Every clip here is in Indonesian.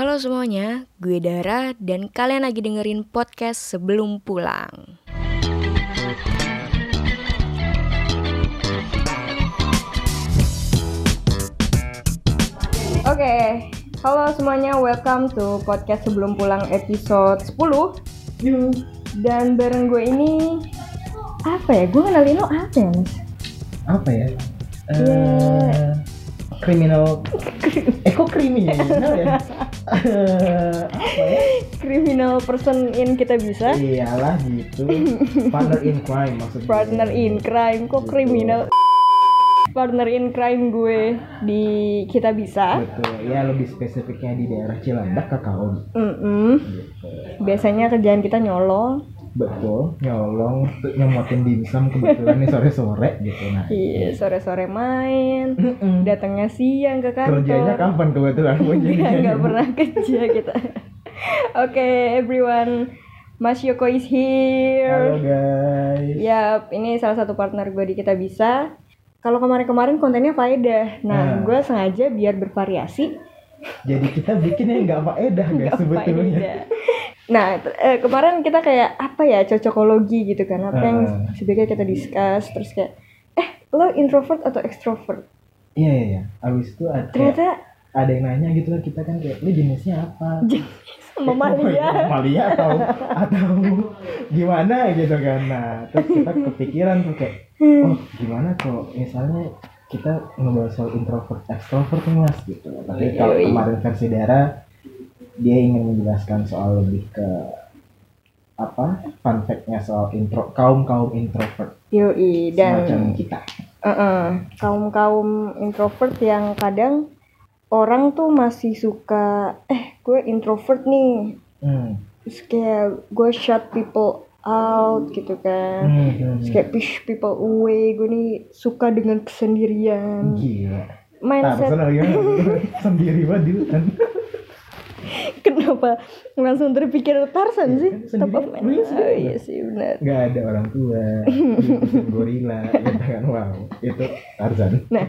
Halo semuanya, gue Dara dan kalian lagi dengerin podcast sebelum pulang. Oke, halo semuanya, welcome to podcast sebelum pulang episode 10 Dan bareng gue ini, apa ya, gue kenalin lo apa ya mas? apa ya? Eh, Yeah. Kriminal. Eh kok kriminal ya? Apa ya? Criminal person in kita bisa Iyalah gitu. Partner in crime maksudnya. Partner in crime, kok Gitu. kriminal Partner in crime gue di kita bisa Betul. Ya lebih spesifiknya di daerah Cilandak Kakao. Mm-mm. Gitu. Biasanya kerjaan kita nyolong Betul. Nyolong, tuh nyomotin dimsum kebetulan nih sore-sore gitu. Nah. Iya, sore-sore main Mm-mm. Datangnya siang ke kantor Kerjanya kapan kebetulan gue Nggak, pernah kerja kita Oke, everyone Mas Yoko is Halo here guys. Yap, ini salah satu partner gue di Kita Bisa kalau kemarin-kemarin kontennya faedah, nah Nah. gue sengaja biar bervariasi Jadi kita bikin yang nggak faedah guys sebetulnya. faedah. Nah, eh, kemarin kita kayak apa ya cocokologi gitu kan, apa yang Heeh. sebaiknya kita discuss, terus kayak, eh lo introvert atau extrovert? Iya iya iya. Abis itu ada Ternyata ada yang nanya gitu lah kita kan kayak lu jenisnya apa? sama Malia. Malia atau atau gimana gitu kan. Nah, terus kita kepikiran tuh kayak oh gimana kalau misalnya kita ngebahas soal introvert extrovert mas gitu. Tapi kalau kemarin versi Dara dia ingin menjelaskan soal lebih ke apa fun fact-nya soal intro kaum kaum introvert Yoi, dan semacam kita. kaum kaum introvert yang kadang orang tuh masih suka, eh gue introvert nih, Hmm. terus kayak gue shut people out gitu kan, Hmm, hmm, terus kayak push people away, gue nih suka dengan kesendirian. Gila. Mindset lagi sendiri banget kan. Kenapa langsung terpikir Tarzan sih? kan. Top of mind. Oh, iya sih benar. Gak ada orang tua, gorila, gitu kan wow, itu Tarzan. Nah,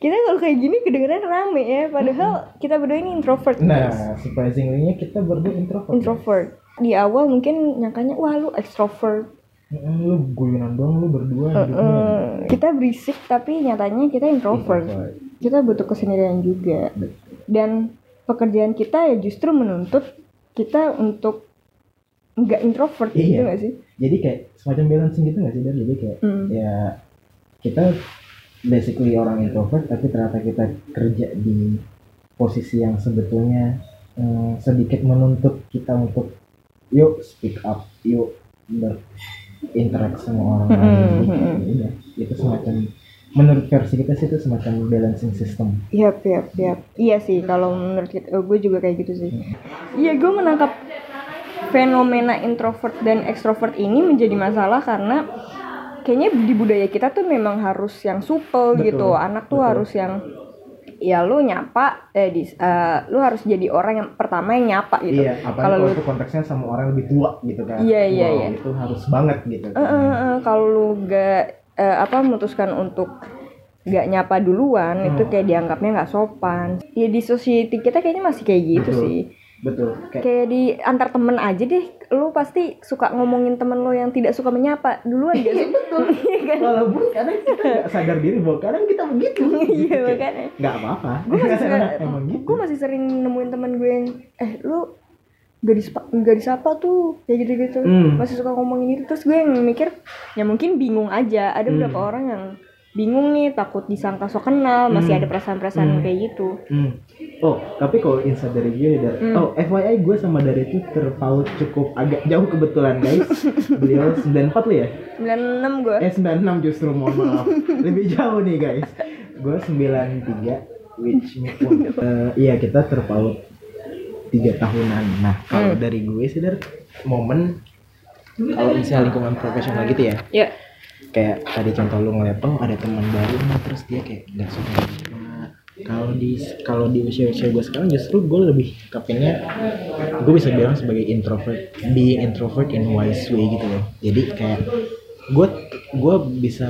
kita kalau kayak gini kedengeran rame ya, padahal kita berdua ini introvert. guys. Nah, surprisingly-nya kita berdua introvert. Introvert. Di awal mungkin nyangkanya wah lu extrovert. Lu guyunan doang, lu berdua hidupnya. Eh, kita berisik tapi nyatanya kita introvert. Introvert. Kita butuh kesendirian juga. Dan pekerjaan kita ya justru menuntut kita untuk nggak introvert Iya. gitu gak sih? Jadi kayak semacam balancing gitu gak sih? Dan jadi kayak Hmm. ya kita basically orang introvert tapi ternyata kita kerja di posisi yang sebetulnya eh, sedikit menuntut kita untuk yuk speak up, yuk berinteraksi sama orang lain. Mm-mm, gitu. mm-mm. Ya itu semacam menurut versi kita sih itu semacam balancing system. Iya, iya, iya. Iya sih kalau menurut kita, oh, gue juga kayak gitu sih. Iya, gue menangkap fenomena introvert dan ekstrovert ini menjadi masalah karena kayaknya di budaya kita tuh memang harus yang supel Betul, gitu. Anak tuh betul. harus yang ya lu nyapa eh di, eh, lu harus jadi orang yang pertama yang nyapa gitu. Iya, Kalau kalau lu itu konteksnya sama orang lebih tua gitu kan. Iya, iya, Wow, iya. Itu harus banget gitu. Eh, eh, eh, kalau lu gak eh, apa memutuskan untuk gak nyapa duluan itu Hmm. kayak dianggapnya nggak sopan. Ya di society kita kayaknya masih kayak gitu Betul. sih. Betul. Kayak Kayak di antar temen aja deh, lu pasti suka ngomongin temen lo yang tidak suka menyapa duluan gak sih? Iya kan? walaupun kadang kita nggak sadar diri bahwa kadang kita begitu. Iya Gitu, makanya. nggak apa-apa Gue masih, gitu gue masih sering nemuin temen gue yang, eh lu gak disapa, gak disapa tuh kayak gitu-gitu Hmm. masih suka ngomongin gitu terus gue yang mikir ya mungkin bingung aja ada Hmm. beberapa orang yang bingung nih takut disangka so kenal masih Hmm. ada perasaan-perasaan Hmm. kayak gitu Hmm. Oh, tapi kalau insight dari gue dari Hmm. oh FYI gue sama dari itu terpaut cukup agak jauh kebetulan guys. Beliau 94 lu ya? 96 gue Eh 96 justru mohon maaf. Lebih jauh nih guys. Gue 93 which means eh, iya kita terpaut tiga tahunan. Nah, kalau Hmm. dari gue sih dari momen kalau misalnya lingkungan profesional gitu ya, ya kayak tadi contoh lu ngeliat oh ada teman baru nih terus dia kayak nggak suka menyapa. kalau di kalau di usia usia gue sekarang justru gue lebih kapinnya gue bisa bilang sebagai introvert being introvert in wise way gitu loh jadi kayak gue gue bisa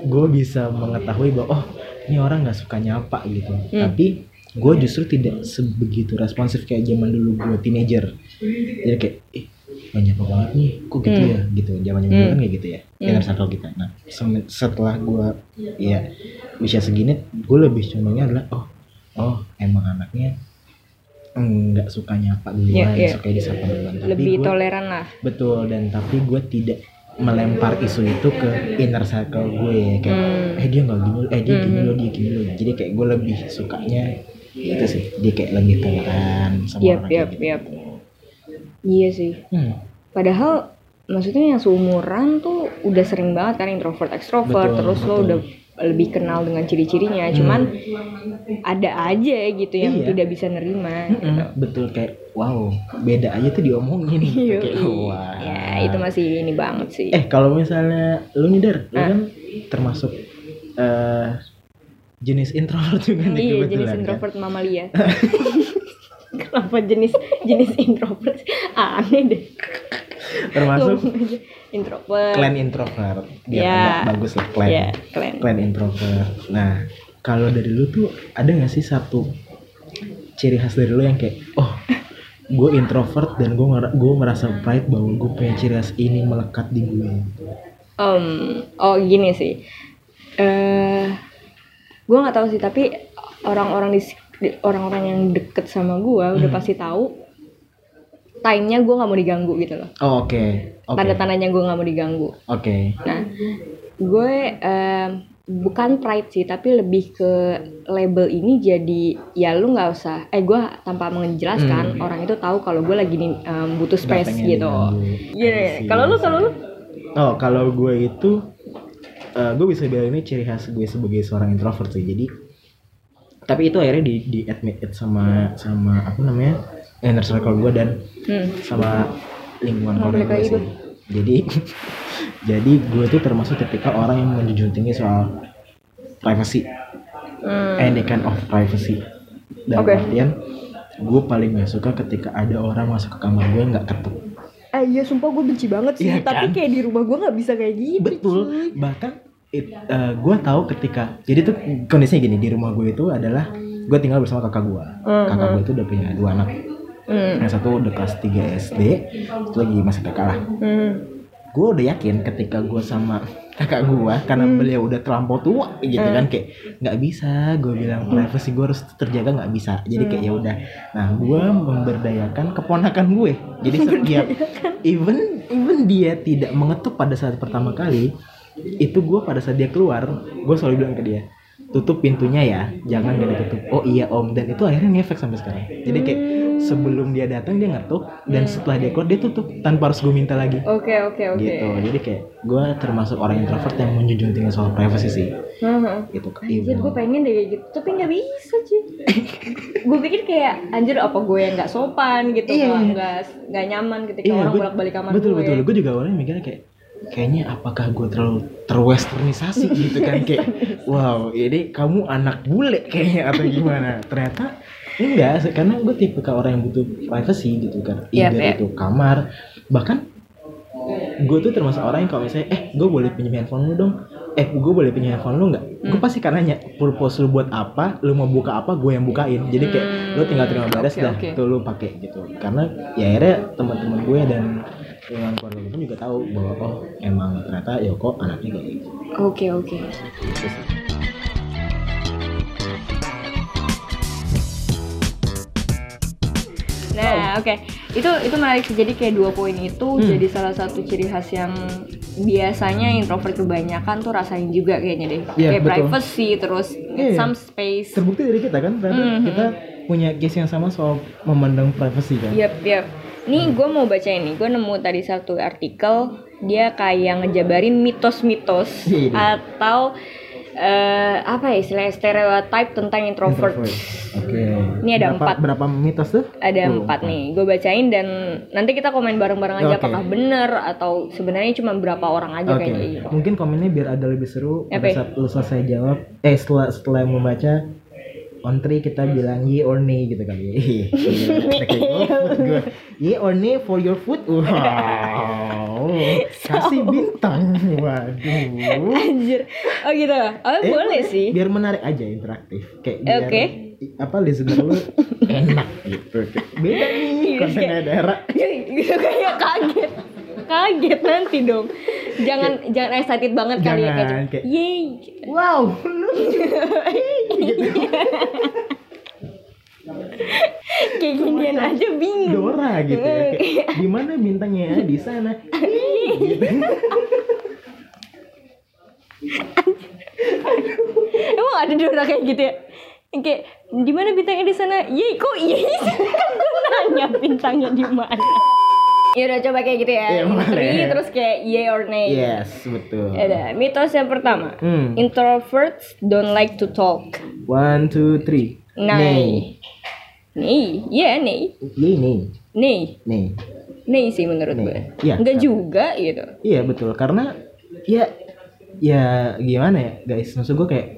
gue bisa mengetahui bahwa oh ini orang nggak suka nyapa gitu Hmm. tapi gue justru tidak sebegitu responsif kayak zaman dulu gue teenager jadi kayak eh banyak banget nih kok gitu Hmm. ya gitu zaman zaman dulu Hmm. kan kayak gitu ya Hmm. inner circle kita nah setelah gue ya usia segini gue lebih condongnya adalah oh oh emang anaknya nggak suka nyapa duluan Iya, iya. suka disapa duluan Tapi lebih gua- toleran lah betul dan tapi gue tidak melempar isu itu ke inner circle gue kayak Hmm. eh dia nggak gini eh dia gini Hmm. loh dia gini loh jadi kayak gue lebih sukanya ya itu sih dia kayak lebih toleran sama Yap, orang kayak gitu iya sih Hmm, padahal maksudnya yang seumuran tuh udah sering banget kan introvert extrovert Betul, terus lo betul. udah lebih kenal dengan ciri-cirinya cuman ada aja gitu yang Iya. tidak bisa nerima Mm-mm, gitu. betul kayak wow beda aja tuh diomongin Yoi. kayak wah ya itu masih ini banget sih eh kalau misalnya lu nih lu Ah. kan termasuk eh, jenis introvert juga nih iya jenis kan? introvert mamalia kenapa jenis jenis introvert? Aneh deh. Termasuk introvert. Clan introvert. Biar Ya. agak bagus lah clan. Ya klan clan introvert. Nah kalau dari lu tuh ada gak sih satu ciri khas dari lu yang kayak oh gue introvert dan gue gue merasa pride bahwa gue punya ciri khas ini melekat di gue Em, oh gini sih. Eh gue nggak tahu sih tapi orang-orang di orang-orang yang deket sama gue udah Hmm. pasti tahu time-nya gue nggak mau diganggu gitu loh oh, oke oke tanda-tandanya gue nggak mau diganggu oke nah gue em, bukan pride sih tapi lebih ke label ini jadi ya lu nggak usah eh gue tanpa menjelaskan Hmm. orang itu tahu kalau gue lagi em, butuh space gitu. Iya, see. kalau lu kalau lu oh kalau gue itu eh, gue bisa bilang ini ciri khas gue sebagai seorang introvert sih jadi tapi itu akhirnya di di admit it sama sama apa namanya inner circle gue dan hmm. sama lingkungan keluarga gue sih. Jadi jadi gue tuh termasuk tipikal orang yang menjunjung tinggi soal privacy, Hmm. any kind of privacy. Dan Oke. artian gue paling gak suka ketika ada orang masuk ke kamar gue nggak ketuk. Eh iya sumpah gue benci banget sih Iya Tapi kan? kayak di rumah gue gak bisa kayak gitu Betul. cuy. Bahkan it, eh, gue tahu ketika jadi tuh kondisinya gini di rumah gue itu adalah gue tinggal bersama kakak gue. Mhm. Kakak gue itu udah punya dua anak. hmm. Yang satu udah kelas 3 SD, satu lagi masih kakak lah. Hmm. gue udah yakin ketika gue sama kakak gue karena beliau udah terlampau tua gitu kan kayak nggak bisa gue bilang privacy gue harus terjaga nggak bisa. Jadi kayak ya udah. Nah gue memberdayakan keponakan gue. Jadi setiap even even dia tidak mengetuk pada saat pertama kali itu gue pada saat dia keluar gue selalu bilang ke dia tutup pintunya ya jangan gak ditutup. Oh iya om. Dan itu akhirnya ngefek sampai sekarang. Jadi kayak sebelum dia datang dia ngetuk dan setelah dia keluar dia tutup tanpa harus gue minta lagi. Oke oke oke. Gitu. Jadi kayak gue termasuk orang introvert yang menjunjung tinggi soal privacy sih. Heeh. gitu Anjir gue pengen deh gitu. Tapi gak bisa cuy Gue pikir kayak Anjir apa gue yang gak sopan gitu Iya. Gak, gak, gak nyaman ketika orang gua- bolak balik kamar betul gue betul. gue juga awalnya mikirnya kayak kayaknya apakah gue terlalu terwesternisasi gitu kan kayak wow ini kamu anak bule kayaknya atau gimana. Ternyata enggak karena gue tipe orang yang butuh privacy gitu kan. Iya, either iya. itu kamar. Bahkan gue tuh termasuk orang yang kalau misalnya eh gue boleh pinjam handphone lu dong. Eh gue boleh pinjam handphone lu nggak gue Hmm. pasti kan nanya purpose lu buat apa? Lu mau buka apa? Gue yang bukain. Jadi kayak Hmm, lu tinggal terima beres oke, dah oke. tuh lu pakai gitu. Karena ya akhirnya teman-teman gue dan lingkungan keluarga gue pun juga tahu bahwa oh emang ternyata Yoko anaknya kayak gitu. Oke oke. Gitu Nah oke Itu itu menarik sih Jadi kayak dua poin itu Hmm. Jadi salah satu ciri khas yang Biasanya introvert kebanyakan tuh rasain juga kayaknya deh Iya, Kayak betul. privacy Terus Iya. some space terbukti dari kita kan ternyata Mhm. kita punya case yang sama soal memandang privacy kan Yap, yap. Nih gue mau baca ini, gue nemu tadi satu artikel dia kayak ngejabarin mitos-mitos Iya. atau eh, apa ya istilahnya stereotype tentang introvert. Oke. Ini ada berapa, empat. Berapa mitos tuh? Ada Oh, empat nih, gue bacain dan nanti kita komen bareng-bareng aja Oke. apakah bener atau sebenarnya cuma berapa orang aja Oke. kayaknya gitu. Mungkin komennya biar ada lebih seru Apa pada ya? saat lu selesai jawab. Eh setelah setelah membaca on three kita bilang ye or nay gitu kali. Iya. Ye or nay for your food? Wow. Wow, kasih bintang. Waduh. Anjir. Oh gitu. Oh Eh, boleh sih. Biar menarik aja interaktif. Kayak biar oke. i- apa listener lu enak gitu. Kayak Beda nih Iya, kontennya kayak- daerah. gitu kayak kaget. Kaget nanti dong. Jangan jangan excited banget kali ya Jangan, kayak. kayak- Yeay. Wow, gitu. Kayak ginian aja bingung. Dora gitu ya. Kayak, di mana bintangnya? Di sana. gitu. Emang ada Dora kayak gitu ya? Kayak di mana bintangnya di sana? Yeay, kok yeay? kan gue nanya bintangnya di mana. Ya udah coba kayak gitu ya. Iya, boleh. Three, terus kayak yay or nay. Yes, betul. Ya udah, mitos yang pertama. Hmm. Introverts don't like to talk. One, two, three. Nay. Nih, iya nih. Nih, nih, Nih, nih. nih sih menurut Nih. gue. Iya, Enggak kan. juga gitu. Iya betul karena ya ya gimana ya guys maksud gue kayak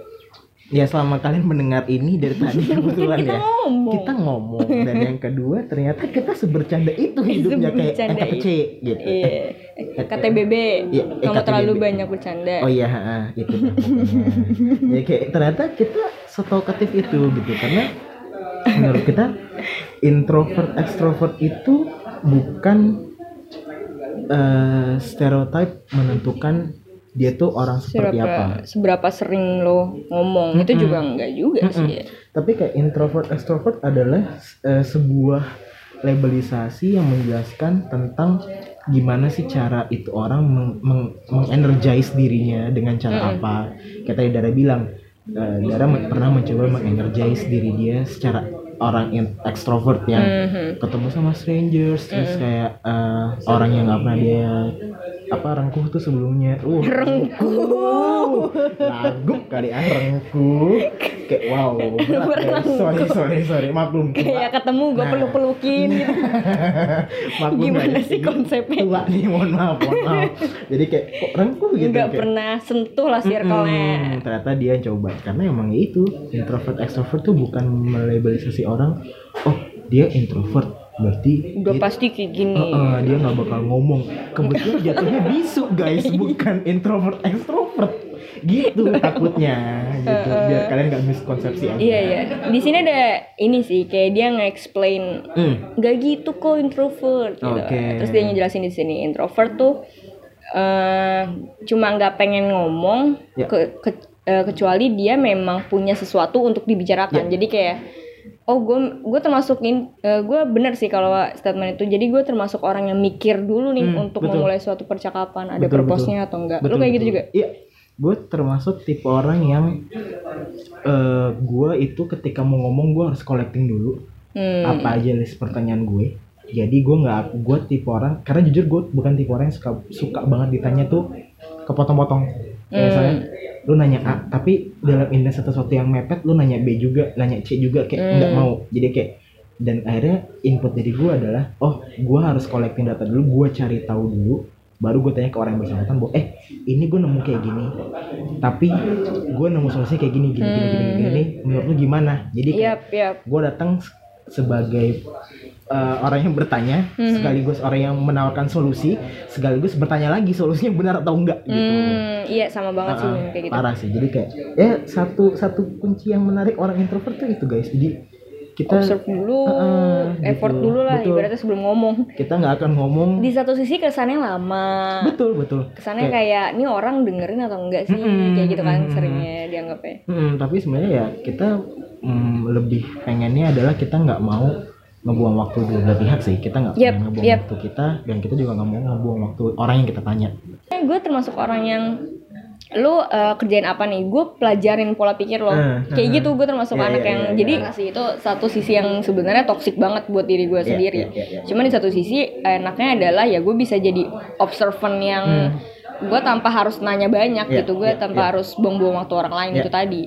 ya selama kalian mendengar ini dari tadi kebetulan Kita ya ngomong. kita ngomong dan yang kedua ternyata kita sebercanda itu hidupnya kayak Sebercanda EKPC gitu Iya. Eh, KTBB. Iya, Kamu KTBB. terlalu banyak bercanda. oh iya ha, itu ya kayak ternyata kita setalkatif itu gitu karena menurut kita introvert extrovert itu bukan eh stereotip menentukan dia tuh orang seperti seberapa apa. seberapa sering lo ngomong itu Mm-mm. juga enggak juga sih ya. Tapi kayak introvert extrovert adalah eh, sebuah labelisasi yang menjelaskan tentang gimana sih cara itu orang meng, meng- mengenergize dirinya dengan cara Mm-mm. apa. Kayak tadi Dara bilang, eh, Dara men- pernah mencoba mengenergize diri dia secara orang extrovert yang Mhm. ketemu sama strangers terus kayak eh, orang yang nggak pernah dia apa rengkuh tuh sebelumnya? Uh. Rengkuh. Lagu kali ah rengkuh. Kayak wow berat guys. sorry sorry sorry. Maklum kayak ketemu gue Nah. peluk pelukin gitu. maklum gimana sih konsepnya? tua nih mohon maaf mohon maaf. Jadi kayak kok rengkuh gitu? Nggak kayak, pernah sentuh lah circle-nya. Mm-mm, ternyata dia coba. Karena emang ya itu introvert extrovert tuh bukan melabelisasi orang oh dia introvert berarti udah dia pasti kayak gini Heeh, dia nggak bakal ngomong kebetulan jatuhnya bisu guys bukan introvert extrovert gitu takutnya gitu biar kalian nggak miskonsepsi aja iya iya di sini ada ini sih kayak dia nge-explain Hmm. nggak gitu kok introvert gitu. Oke. Terus dia ngejelasin di sini introvert tuh eh cuma nggak pengen ngomong Ya. ke, ke- eh, kecuali dia memang punya sesuatu untuk dibicarakan. Ya. Jadi kayak oh gue gue termasukin gue bener sih kalau statement itu. Jadi gue termasuk orang yang mikir dulu nih Hmm, untuk betul. memulai suatu percakapan ada Betul, purpose-nya atau enggak. Lu kayak gitu juga? Iya. Gue termasuk tipe orang yang eh gue itu ketika mau ngomong gue harus collecting dulu Hmm. apa aja list pertanyaan gue. Jadi gue nggak gue tipe orang karena jujur gue bukan tipe orang yang suka suka banget ditanya tuh kepotong-potong. Hmm. Misalnya lu nanya A tapi dalam satu sesuatu yang mepet lu nanya B juga, nanya C juga kayak Hmm. nggak mau. Jadi kayak dan akhirnya input dari gue adalah oh gue harus collecting data dulu, gue cari tahu dulu baru gue tanya ke orang yang bersangkutan bahwa eh ini gue nemu kayak gini tapi gue nemu solusinya kayak gini gini gini gini gini, gini. menurut lu gimana jadi kayak Yap, yap. gue datang sebagai uh, orang yang bertanya Hmm. sekaligus orang yang menawarkan solusi sekaligus bertanya lagi solusinya benar atau enggak gitu Hmm, iya sama banget sih Uh-uh, Min, kayak gitu. parah sih jadi kayak ya satu satu kunci yang menarik orang introvert tuh itu guys jadi kita Observe dulu, Uh-uh, effort gitu. dulu lah Betul. ibaratnya sebelum ngomong. kita nggak akan ngomong Di satu sisi kesannya lama. betul betul kesannya kayak, ini orang dengerin atau enggak sih Mm-mm, kayak gitu kan mm-mm. seringnya dianggapnya Hmm, tapi sebenarnya ya kita mm, lebih pengennya adalah kita nggak mau ngebuang waktu di dua pihak sih. Kita nggak Yep, ngebuang yep. waktu kita dan kita juga nggak mau ngebuang waktu orang yang kita tanya. Gue termasuk orang yang lu eh, kerjain apa nih? Gue pelajarin pola pikir lo. Eh, kayak eh, gitu gue termasuk Iya, anak iya, yang iya, jadi iya. sih itu satu sisi yang sebenarnya toksik banget buat diri gue Iya, sendiri. iya, iya, iya. cuman di satu sisi enaknya adalah ya gue bisa jadi observant yang gue tanpa harus nanya banyak Hmm. Iya, gitu gue iya, tanpa iya. harus buang-buang waktu orang lain Iya. itu tadi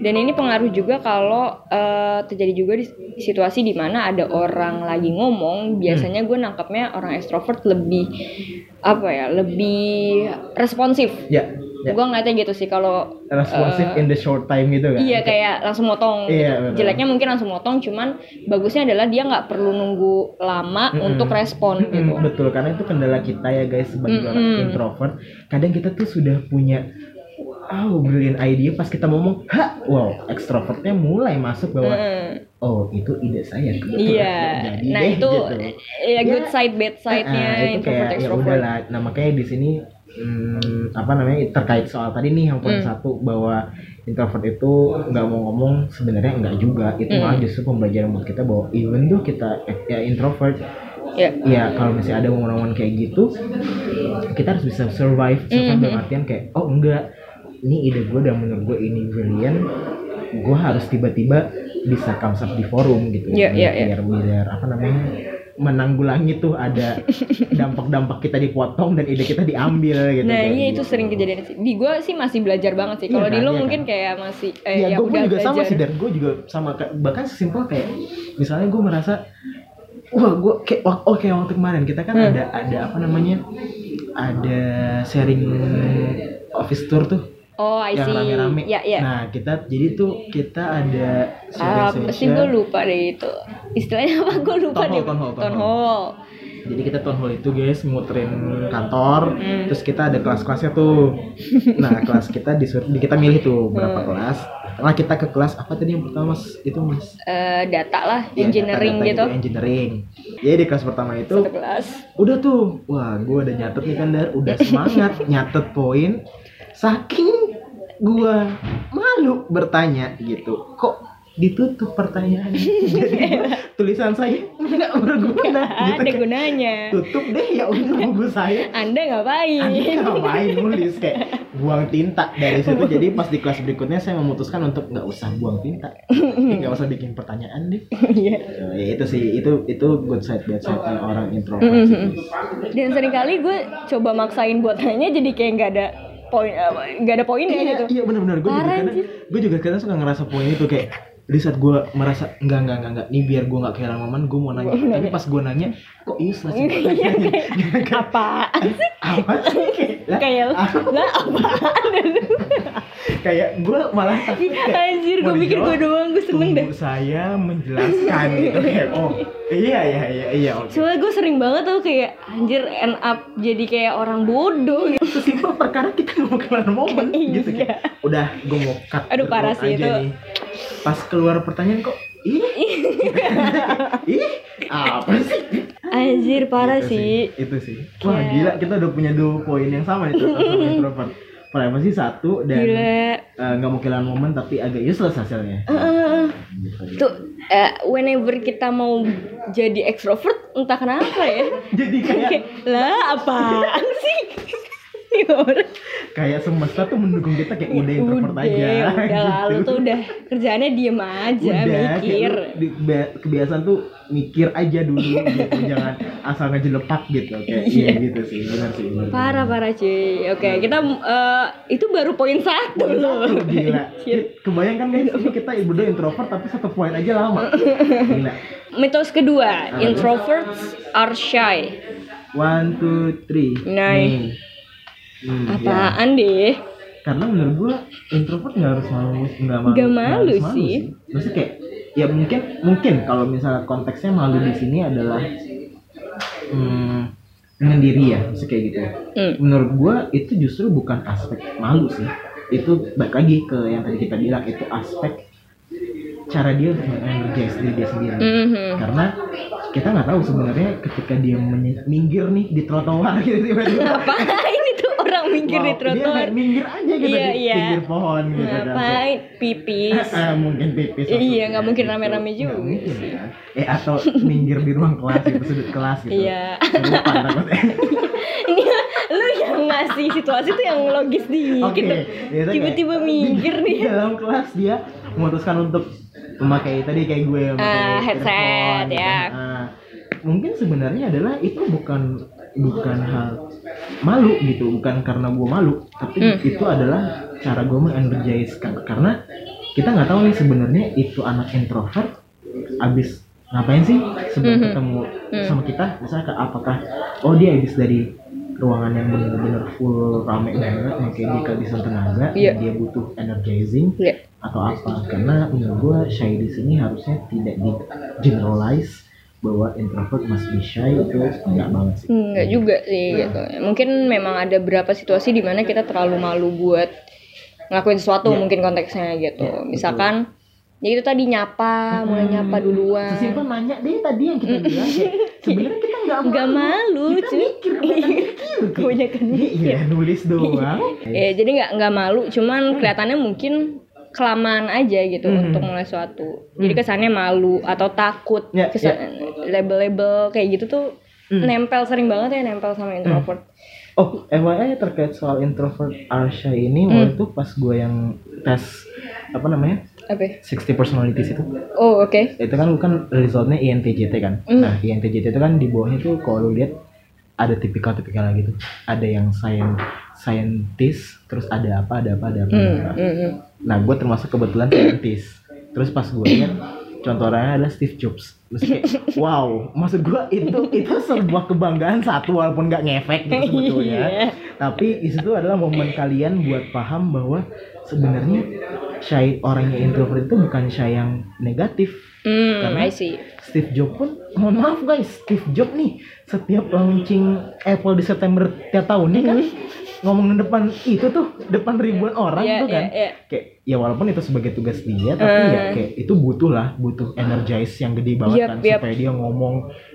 dan ini pengaruh juga kalau eh, terjadi juga di situasi di mana ada orang lagi ngomong biasanya gue nangkapnya orang ekstrovert lebih apa ya lebih responsif ya Ya. Gue ngeliatnya gitu sih kalau responsif in the short time gitu kan Iya kayak langsung motong. Iya, gitu. betul. Jeleknya mungkin langsung motong, cuman bagusnya adalah dia nggak perlu nunggu lama Mm-mm. untuk respon Mm-mm, gitu. betul karena itu kendala kita ya guys sebagai Mm-mm. orang introvert kadang kita tuh sudah punya oh brilliant idea pas kita ngomong ha wow extrovertnya mulai masuk bahwa Mm. oh itu ide saya kebetulan Iya. jadi Nah deh, itu gitu. ya good Ya, side bad side-nya Ah, itu kayak ya udahlah nah makanya di sini hmm, apa namanya terkait soal tadi nih yang poin Hmm. satu bahwa introvert itu nggak mau ngomong sebenarnya nggak juga itu Hmm. malah justru pembelajaran buat kita bahwa even tuh kita eh, ya introvert Ya. ya kalau misalnya ada momen-momen kayak gitu kita harus bisa survive survive Mhm. dalam artian kayak oh enggak ini ide gue dan menurut gue ini brilliant gue harus tiba-tiba bisa comes up di forum gitu Iya, iya, iya. biar biar apa namanya menanggulangi tuh ada dampak-dampak kita dipotong dan ide kita diambil gitu Nah iya gitu. itu sering kejadian sih. Di gue sih masih belajar banget sih. Iya Kalau di kan, lo iya mungkin kan. kayak masih eh, Iya, ya gue udah juga sama belajar. sih dan gue juga sama bahkan sesimpel kayak misalnya gue merasa wah gue kayak oh kayak waktu kemarin kita kan Hmm. ada ada apa namanya ada sharing office tour tuh Oh I yang see. rame-rame. Ya ya. Nah kita jadi tuh kita ada Apa sih gue lupa deh itu. Istilahnya apa gue lupa Town hall, deh. town hall, town Town hall. Jadi kita town hall itu guys muterin kantor, Hmm. terus kita ada kelas-kelasnya tuh. Nah kelas kita disuruh di- kita milih tuh berapa Hmm. kelas. Nah kita ke kelas apa tadi yang pertama mas? Itu mas? Eh, data lah, Ya, engineering data-data gitu. Engineering. Jadi di kelas pertama itu Satu kelas. udah tuh, wah gue udah nyatet nih kan dar, udah semangat nyatet poin. Saking gue malu bertanya gitu, kok ditutup pertanyaannya? Jadi gua- tulisan saya nggak berguna. gitu Ada kan. gunanya. Tutup deh ya udah buku saya. Anda ngapain? Anda ngapain nulis kayak buang tinta dari situ jadi pas di kelas berikutnya saya memutuskan untuk nggak usah buang tinta nggak usah bikin pertanyaan deh Iya. Eh, ya itu sih itu itu good side bad side orang introvert Mhm. guys. Dan sering kali gue coba maksain buat nanya jadi kayak nggak ada poin apa, nggak ada poinnya iya gitu. iya benar-benar gue juga kadang gue juga kadang suka ngerasa poin itu kayak di saat gue merasa enggak enggak enggak enggak. Nih biar gue nggak kehilangan momen gue mau nanya. Tapi pas gue nanya kok useless pertanyaannya Kayak, Apaan sih? apa sih? Lah, Kayak lah lu? kayak gue malah takut Anjir, gue pikir gue doang, gue seneng deh. saya menjelaskan gitu. Kayak oh iya iya iya iya oke. Soalnya gue sering banget tuh kayak anjir end up jadi kayak orang bodoh gitu. sesimpel perkara kita mau keluar momen gitu Iya. kayak udah gue mau cut Aduh, parah sih itu. nih pas keluar pertanyaan kok ih ih apa sih Anjir parah Gitu sih. itu sih wah Kayak- gila kita udah punya dua poin yang sama nih total sama introvert privacy satu dan eh, nggak mau kehilangan momen tapi agak useless hasilnya Heeh. Gitu. Tuh, eh, whenever kita mau jadi extrovert, entah kenapa ya. jadi kayak Kayak, lah apaan sih? Orang. kayak semesta tuh mendukung kita kayak ide introvert udah, aja udah gitu. lalu tuh udah kerjaannya diem aja, Udah, mikir. di- be- kebiasaan tuh mikir aja dulu gitu jangan asal ngejelepak gitu kayak iya gitu sih benar sih benar Parah parah cuy. Oke, kita eh, itu baru poin satu loh. Satu, gila kebayang kan guys ini kita berdua introvert tapi satu poin aja lama gila Mitos kedua, introverts are shy. one two three Nah. nih Hmm, ya. Apaan deh? karena menurut gua introvert nggak harus malu nggak malu nggak malu harus sih. maksudnya kayak ya mungkin mungkin kalau misalnya konteksnya malu di sini adalah hmm, ya maksudnya kayak gitu Hmm. menurut gua itu justru bukan aspek malu sih itu balik lagi ke yang tadi kita bilang itu aspek cara dia untuk mengenergize diri dia sendiri Mhm. karena kita nggak tahu sebenarnya ketika dia minggir nih di trotoar gitu tiba-tiba Ngapain itu orang minggir di Wow, dia trotoar? kayak minggir aja gitu Iya, di iya. pinggir pohon gitu kan Ngapain? Pipis. Ah, mungkin pipis Iya, nggak mungkin gitu. rame-rame juga Nggak mungkin kan eh atau minggir di ruang kelas gitu sudut kelas gitu Iya. Ini lu yang ngasih situasi tuh yang logis dikit. Oke, dong. biasa kayak Tiba-tiba minggir di nih. dalam kelas dia memutuskan untuk memakai tadi kayak gue memakai Ah, headset, gitu ya. kan. Ah, mungkin sebenarnya adalah itu bukan bukan hal malu gitu bukan karena gue malu tapi Hmm. itu adalah cara gue mengenergize karena kita nggak tahu nih sebenarnya itu anak introvert abis ngapain sih sebelum Mhm. ketemu Hmm. sama kita misalnya ke- apakah oh dia abis dari ruangan yang bener-bener full rame banget yang kayak dia kehabisan tenaga Iya. dan dia butuh energizing Iya. atau apa karena menurut gua shy di sini harusnya tidak di generalize bahwa introvert must be shy itu enggak banget sih Enggak juga sih gitu. Mungkin memang ada beberapa situasi di mana kita terlalu malu buat ngelakuin sesuatu Iya. mungkin konteksnya gitu. Iya, Misalkan ya itu tadi nyapa, mulai nyapa duluan. sesimpel nanya deh tadi yang kita bilang sebenarnya kita nggak malu Nggak malu, kita cuy. mikir kebanyakan mikir Kebanyakan iya nulis doang Ya, jadi nggak nggak malu, cuman kelihatannya mungkin kelamaan aja gitu Hmm. untuk mulai suatu. Jadi kesannya malu atau takut. Ya, Kesan- label-label kayak gitu tuh Hmm. nempel sering banget ya nempel sama introvert. Oh, FYI terkait soal introvert Arsha ini Hmm. waktu itu pas gue yang tes apa namanya Apa? ya? 60 personalities itu Oh oke. itu kan bukan resultnya INTJT kan Hmm. nah INTJT itu kan di bawahnya tuh kalau lu lihat ada tipikal-tipikal gitu ada yang science scientist terus ada apa ada apa ada apa, ada Hmm, apa. hmm, hmm. nah gue termasuk kebetulan scientist terus pas gue lihat contoh orangnya adalah Steve Jobs terus kayak wow maksud gue itu itu sebuah kebanggaan satu walaupun nggak ngefek gitu sebetulnya Iya. tapi di situ adalah momen kalian buat paham bahwa sebenarnya shy orang yang introvert itu bukan shy yang negatif Hmm, Karena- I see. Steve Jobs pun mohon maaf guys Steve Jobs nih setiap launching Apple di September tiap tahunnya kan ngomongin depan itu tuh depan ribuan orang Iya, tuh kan iya, iya. kayak ya walaupun itu sebagai tugas dia tapi ya Eh. kayak itu butuh lah butuh energize yang gede banget Yap, kan yap. supaya dia ngomong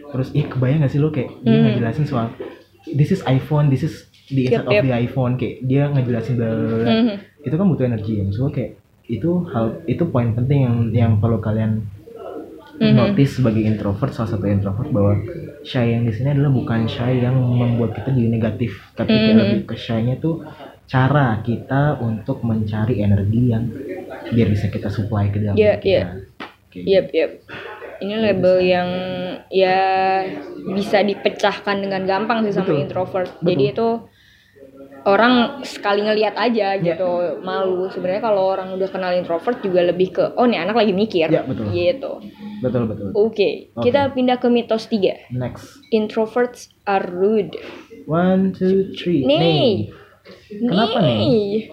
terus ih kebayang gak sih lo kayak dia Hmm. ngejelasin soal this is iPhone this is the Yap, inside of the iPhone kayak dia ngejelasin bla bla bla. Mhm. itu kan butuh energi ya gue kayak itu hal itu poin penting yang yang perlu kalian Mhm. notice sebagai introvert salah satu introvert bahwa shy yang di sini adalah bukan shy yang membuat kita jadi negatif tapi kayak Mhm. lebih ke shy-nya tuh cara kita untuk mencari energi yang biar bisa kita supply ke dalam diri kita. iya. Kayak Yep, yep. Ini label yang ya bisa dipecahkan dengan gampang sih sama Betul. introvert. Betul. Jadi itu orang sekali ngelihat aja Ya. gitu malu. Sebenarnya kalau orang udah kenal introvert juga lebih ke oh nih anak lagi mikir. Ya, betul. Gitu. betul betul Oke, Oke. kita pindah ke mitos 3. next Introverts are rude. one two three Nih. Kenapa nih?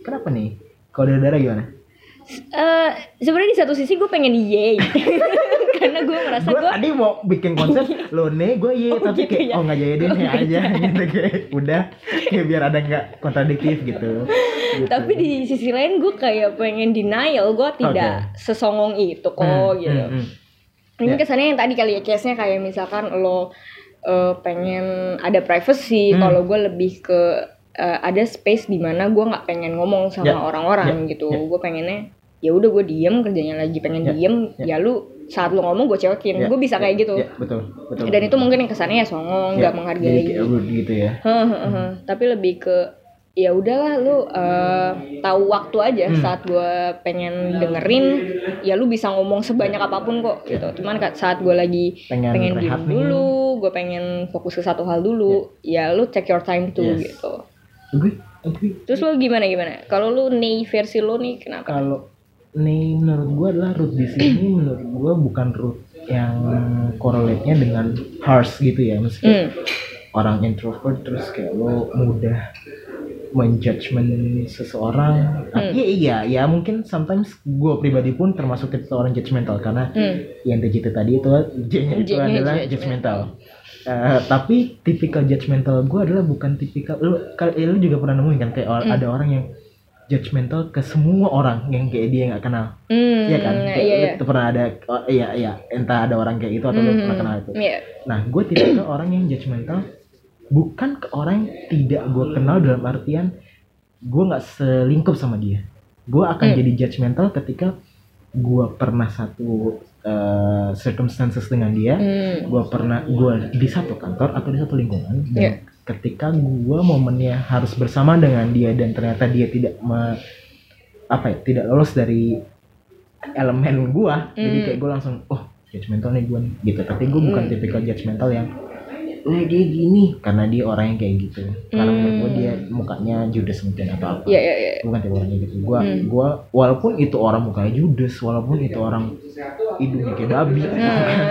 kenapa nih kode darah gimana Eh, sebenarnya di satu sisi gue pengen yay. Karena gue merasa gue tadi mau bikin konsep lo nih gue iya Oh, tapi gitu kayak ya. oh nggak jadi deh nih aja gitu kayak udah kayak biar ada nggak kontradiktif gitu Gitu. tapi di sisi lain gue kayak pengen denial gue tidak sesongong itu kok Hmm, gitu hmm, hmm. ini Ya. kesannya yang tadi kali ya case nya kayak misalkan lo eh, pengen ada privacy Hmm. kalau gue lebih ke eh, ada space di mana gue nggak pengen ngomong sama Ya. orang-orang Ya. gitu Ya. gue pengennya ya udah gue diem kerjanya lagi pengen Ya. diem Ya. ya lu saat lu ngomong gue cekin Ya, gue bisa ya, kayak gitu ya, betul betul dan itu mungkin yang kesannya ya songong nggak Ya, menghargai jadi kayak rude gitu ya Hehehe. Tapi lebih ke ya udahlah lu eh, tahu waktu aja Hmm. saat gua pengen dengerin ya lu bisa ngomong sebanyak apa pun kok gitu. Cuman saat gua lagi Pengen pengen, diem dulu, gua pengen fokus ke satu hal dulu, ya lu take your time tuh Yes. gitu. agree agree Terus lu gimana gimana? Kalau lu nih versi lu nih kenapa? kalau nih menurut gua adalah root di sini menurut gua bukan root yang correlate-nya dengan harsh gitu ya meski Hmm. orang introvert terus kayak lo mudah menjudgment seseorang Hmm. iya iya ya mungkin sometimes gue pribadi pun termasuk tipe orang judgmental karena Hmm. yang DJT tadi itu J-nya itu adalah judgmental. judgmental Eh, tapi tipikal judgmental gue adalah bukan tipikal lu, ya, lu juga pernah nemuin kan kayak Hmm. ada orang yang judgmental ke semua orang yang kayak dia nggak kenal Hmm. Iya kan Iya Kayak iya. lu tuh pernah ada oh, iya iya entah ada orang kayak itu atau Hmm. pernah kenal itu Iya. Nah, gue tipikal orang yang judgmental bukan ke orang yang tidak gue kenal dalam artian gue nggak selingkup sama dia. Gue akan Hmm. jadi judgmental ketika gue pernah satu uh, circumstances dengan dia, Hmm. gue pernah gue di satu kantor atau di satu lingkungan dan Iya. Ketika gue momennya harus bersama dengan dia dan ternyata dia tidak me, apa ya tidak lolos dari elemen gue, jadi Hmm. kayak gue langsung oh judgmental nih gue nih gitu tapi gue bukan Hmm. tipikal judgmental yang eh dia gini karena dia orang yang kayak gitu karena Hmm. menurut gue dia mukanya judes mungkin atau apa iya iya. Gua bukan tipe orangnya gitu gue Hmm. gua walaupun itu orang mukanya judes walaupun itu orang hidungnya kayak babi Hmm.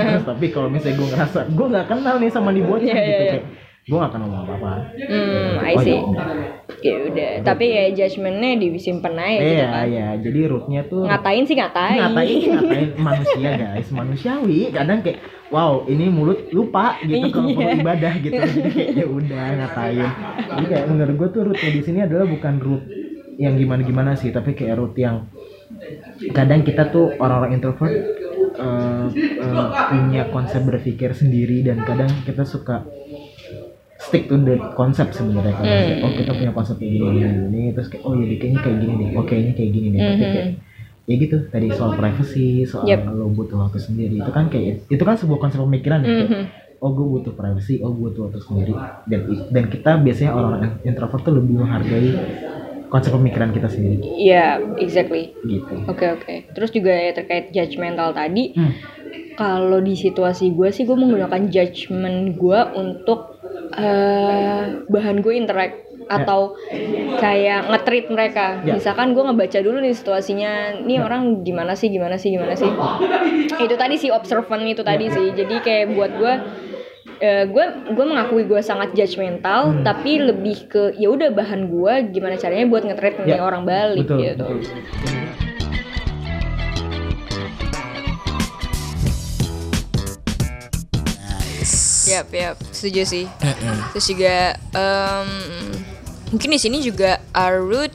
Terus, tapi kalau misalnya gue ngerasa gue nggak kenal nih sama nih bocah Iya, gitu iya. kayak gue gak akan ngomong apa-apa Hmm, I see. Ya udah, tapi ya judgementnya disimpan aja gitu iya kan. iya jadi rootnya tuh Ngatain sih ngatain. ngatain ngatain manusia guys manusiawi kadang kayak wow ini mulut lupa gitu kalau Iya. mau ibadah gitu jadi kayak, ya udah ngatain jadi kayak menurut gue tuh rootnya di sini adalah bukan root yang gimana gimana sih tapi kayak root yang kadang kita tuh orang-orang introvert eh, eh, punya konsep berpikir sendiri dan kadang kita suka stick to the konsep sebenarnya kan Hmm. oh kita punya konsep kayak gini gini, gini terus kayak oh jadi kayaknya kayak gini deh oh kayaknya kayak gini deh tapi kayak ya gitu tadi soal privacy soal Yep. lo butuh waktu sendiri itu kan kayak itu kan sebuah konsep pemikiran ya kayak, Mhm. oh gue butuh privacy oh gue butuh waktu sendiri dan dan kita biasanya orang introvert tuh lebih menghargai konsep pemikiran kita sendiri Iya, exactly. gitu Oke oke. Terus juga ya terkait judgmental tadi, Hmm. Kalau di situasi gue sih gue menggunakan judgment gue untuk eh, bahan gue interact atau kayak nge-treat mereka. Ya. Misalkan gue ngebaca dulu nih situasinya, nih orang gimana sih, gimana sih, gimana sih. itu tadi si observant itu tadi sih. Jadi kayak buat gue eh, gue gue mengakui gue sangat judgmental Hmm. tapi lebih ke ya udah bahan gue gimana caranya buat nge-treat nih Ya, orang balik betul, gitu. betul. Yap, yap, setuju sih. Terus juga em, mungkin di sini juga root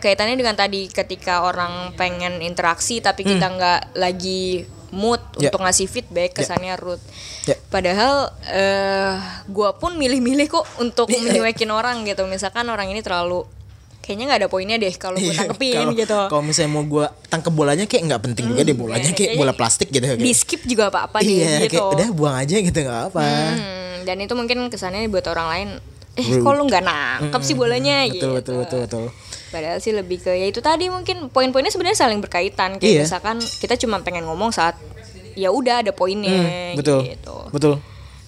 kaitannya dengan tadi ketika orang pengen interaksi tapi kita nggak lagi mood Ya. untuk ngasih feedback kesannya root. Ya. Padahal eh gua pun milih-milih kok untuk Iya. menyuekin orang gitu. Misalkan orang ini terlalu kayaknya nggak ada poinnya deh kalau gue Iya, tangkepin kalau- gitu. Kalau misalnya mau gua tangkep bolanya kayak nggak penting juga deh bolanya kayak bola plastik gitu kayak. Di skip juga apa-apa deh, Iya, gitu. kayak udah buang aja gitu nggak apa. Hmm, dan itu mungkin kesannya buat orang lain eh kok lu nggak nangkep sih bolanya Betul, gitu. betul, betul, betul. Padahal sih lebih ke ya itu tadi mungkin poin-poinnya sebenarnya saling berkaitan kayak Iya. misalkan kita cuma pengen ngomong saat ya udah ada poinnya Hmm, betul. gitu. Betul.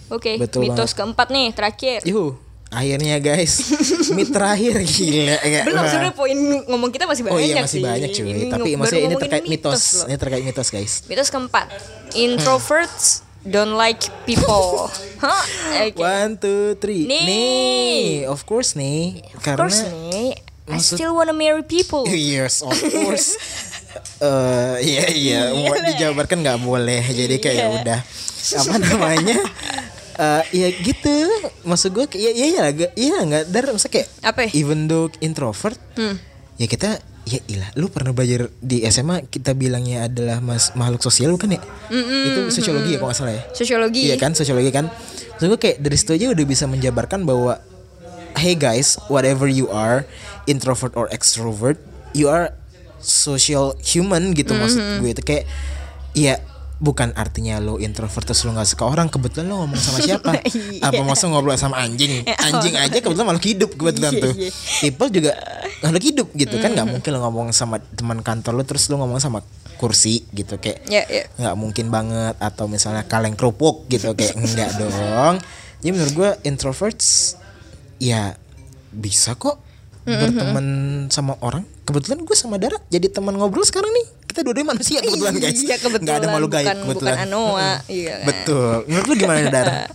Oke, Betul mitos keempat nih terakhir. Yuhu. Akhirnya guys, mit terakhir gila kayak, Belum wah. sebenarnya poin ngomong kita masih banyak Oh iya sih. masih banyak cuy, Ini tapi maksudnya ini terkait mitos, loh. ini terkait mitos guys. Mitos keempat, introverts don't like people. Hah? Oke. One, two, three. Nih. nih, of course nih, Of karena course nih, I still wanna marry people. Yes, of course. Eh, iya iya, mau dijabarkan nggak boleh. Jadi kayak Iya. udah apa namanya? Eh, ya gitu. Maksud gue kayak iya iya agak iya nggak dar masa kayak Apa? even though introvert, Hmm. ya kita ya ilah lu pernah belajar di SMA kita bilangnya adalah mas makhluk sosial bukan ya? Itu sosiologi ya kalau nggak salah ya? Sosiologi. Iya kan sosiologi kan. Maksud gue kayak dari situ aja udah bisa menjabarkan bahwa hey guys, whatever you are, introvert or extrovert, you are social human gitu maksud gue itu kayak ya bukan artinya lo introvert terus lo nggak suka orang kebetulan lo ngomong sama siapa? Iya. apa masa ngobrol sama anjing? Anjing aja kebetulan makhluk hidup kebetulan Iya, tuh. iya. people juga makhluk hidup gitu kan nggak mungkin lo ngomong sama teman kantor lo terus lo ngomong sama kursi gitu kayak Ya, ya. nggak mungkin banget. Atau misalnya kaleng kerupuk gitu kayak enggak dong. Jadi menurut gue introverts ya bisa kok berteman sama orang. Kebetulan gue sama Dara jadi teman ngobrol sekarang nih kita dua-duanya manusia kebetulan guys Iya, kebetulan. nggak ada makhluk gaib Bukan- kebetulan bukan Anoa. Iya. betul menurut lu gimana Dara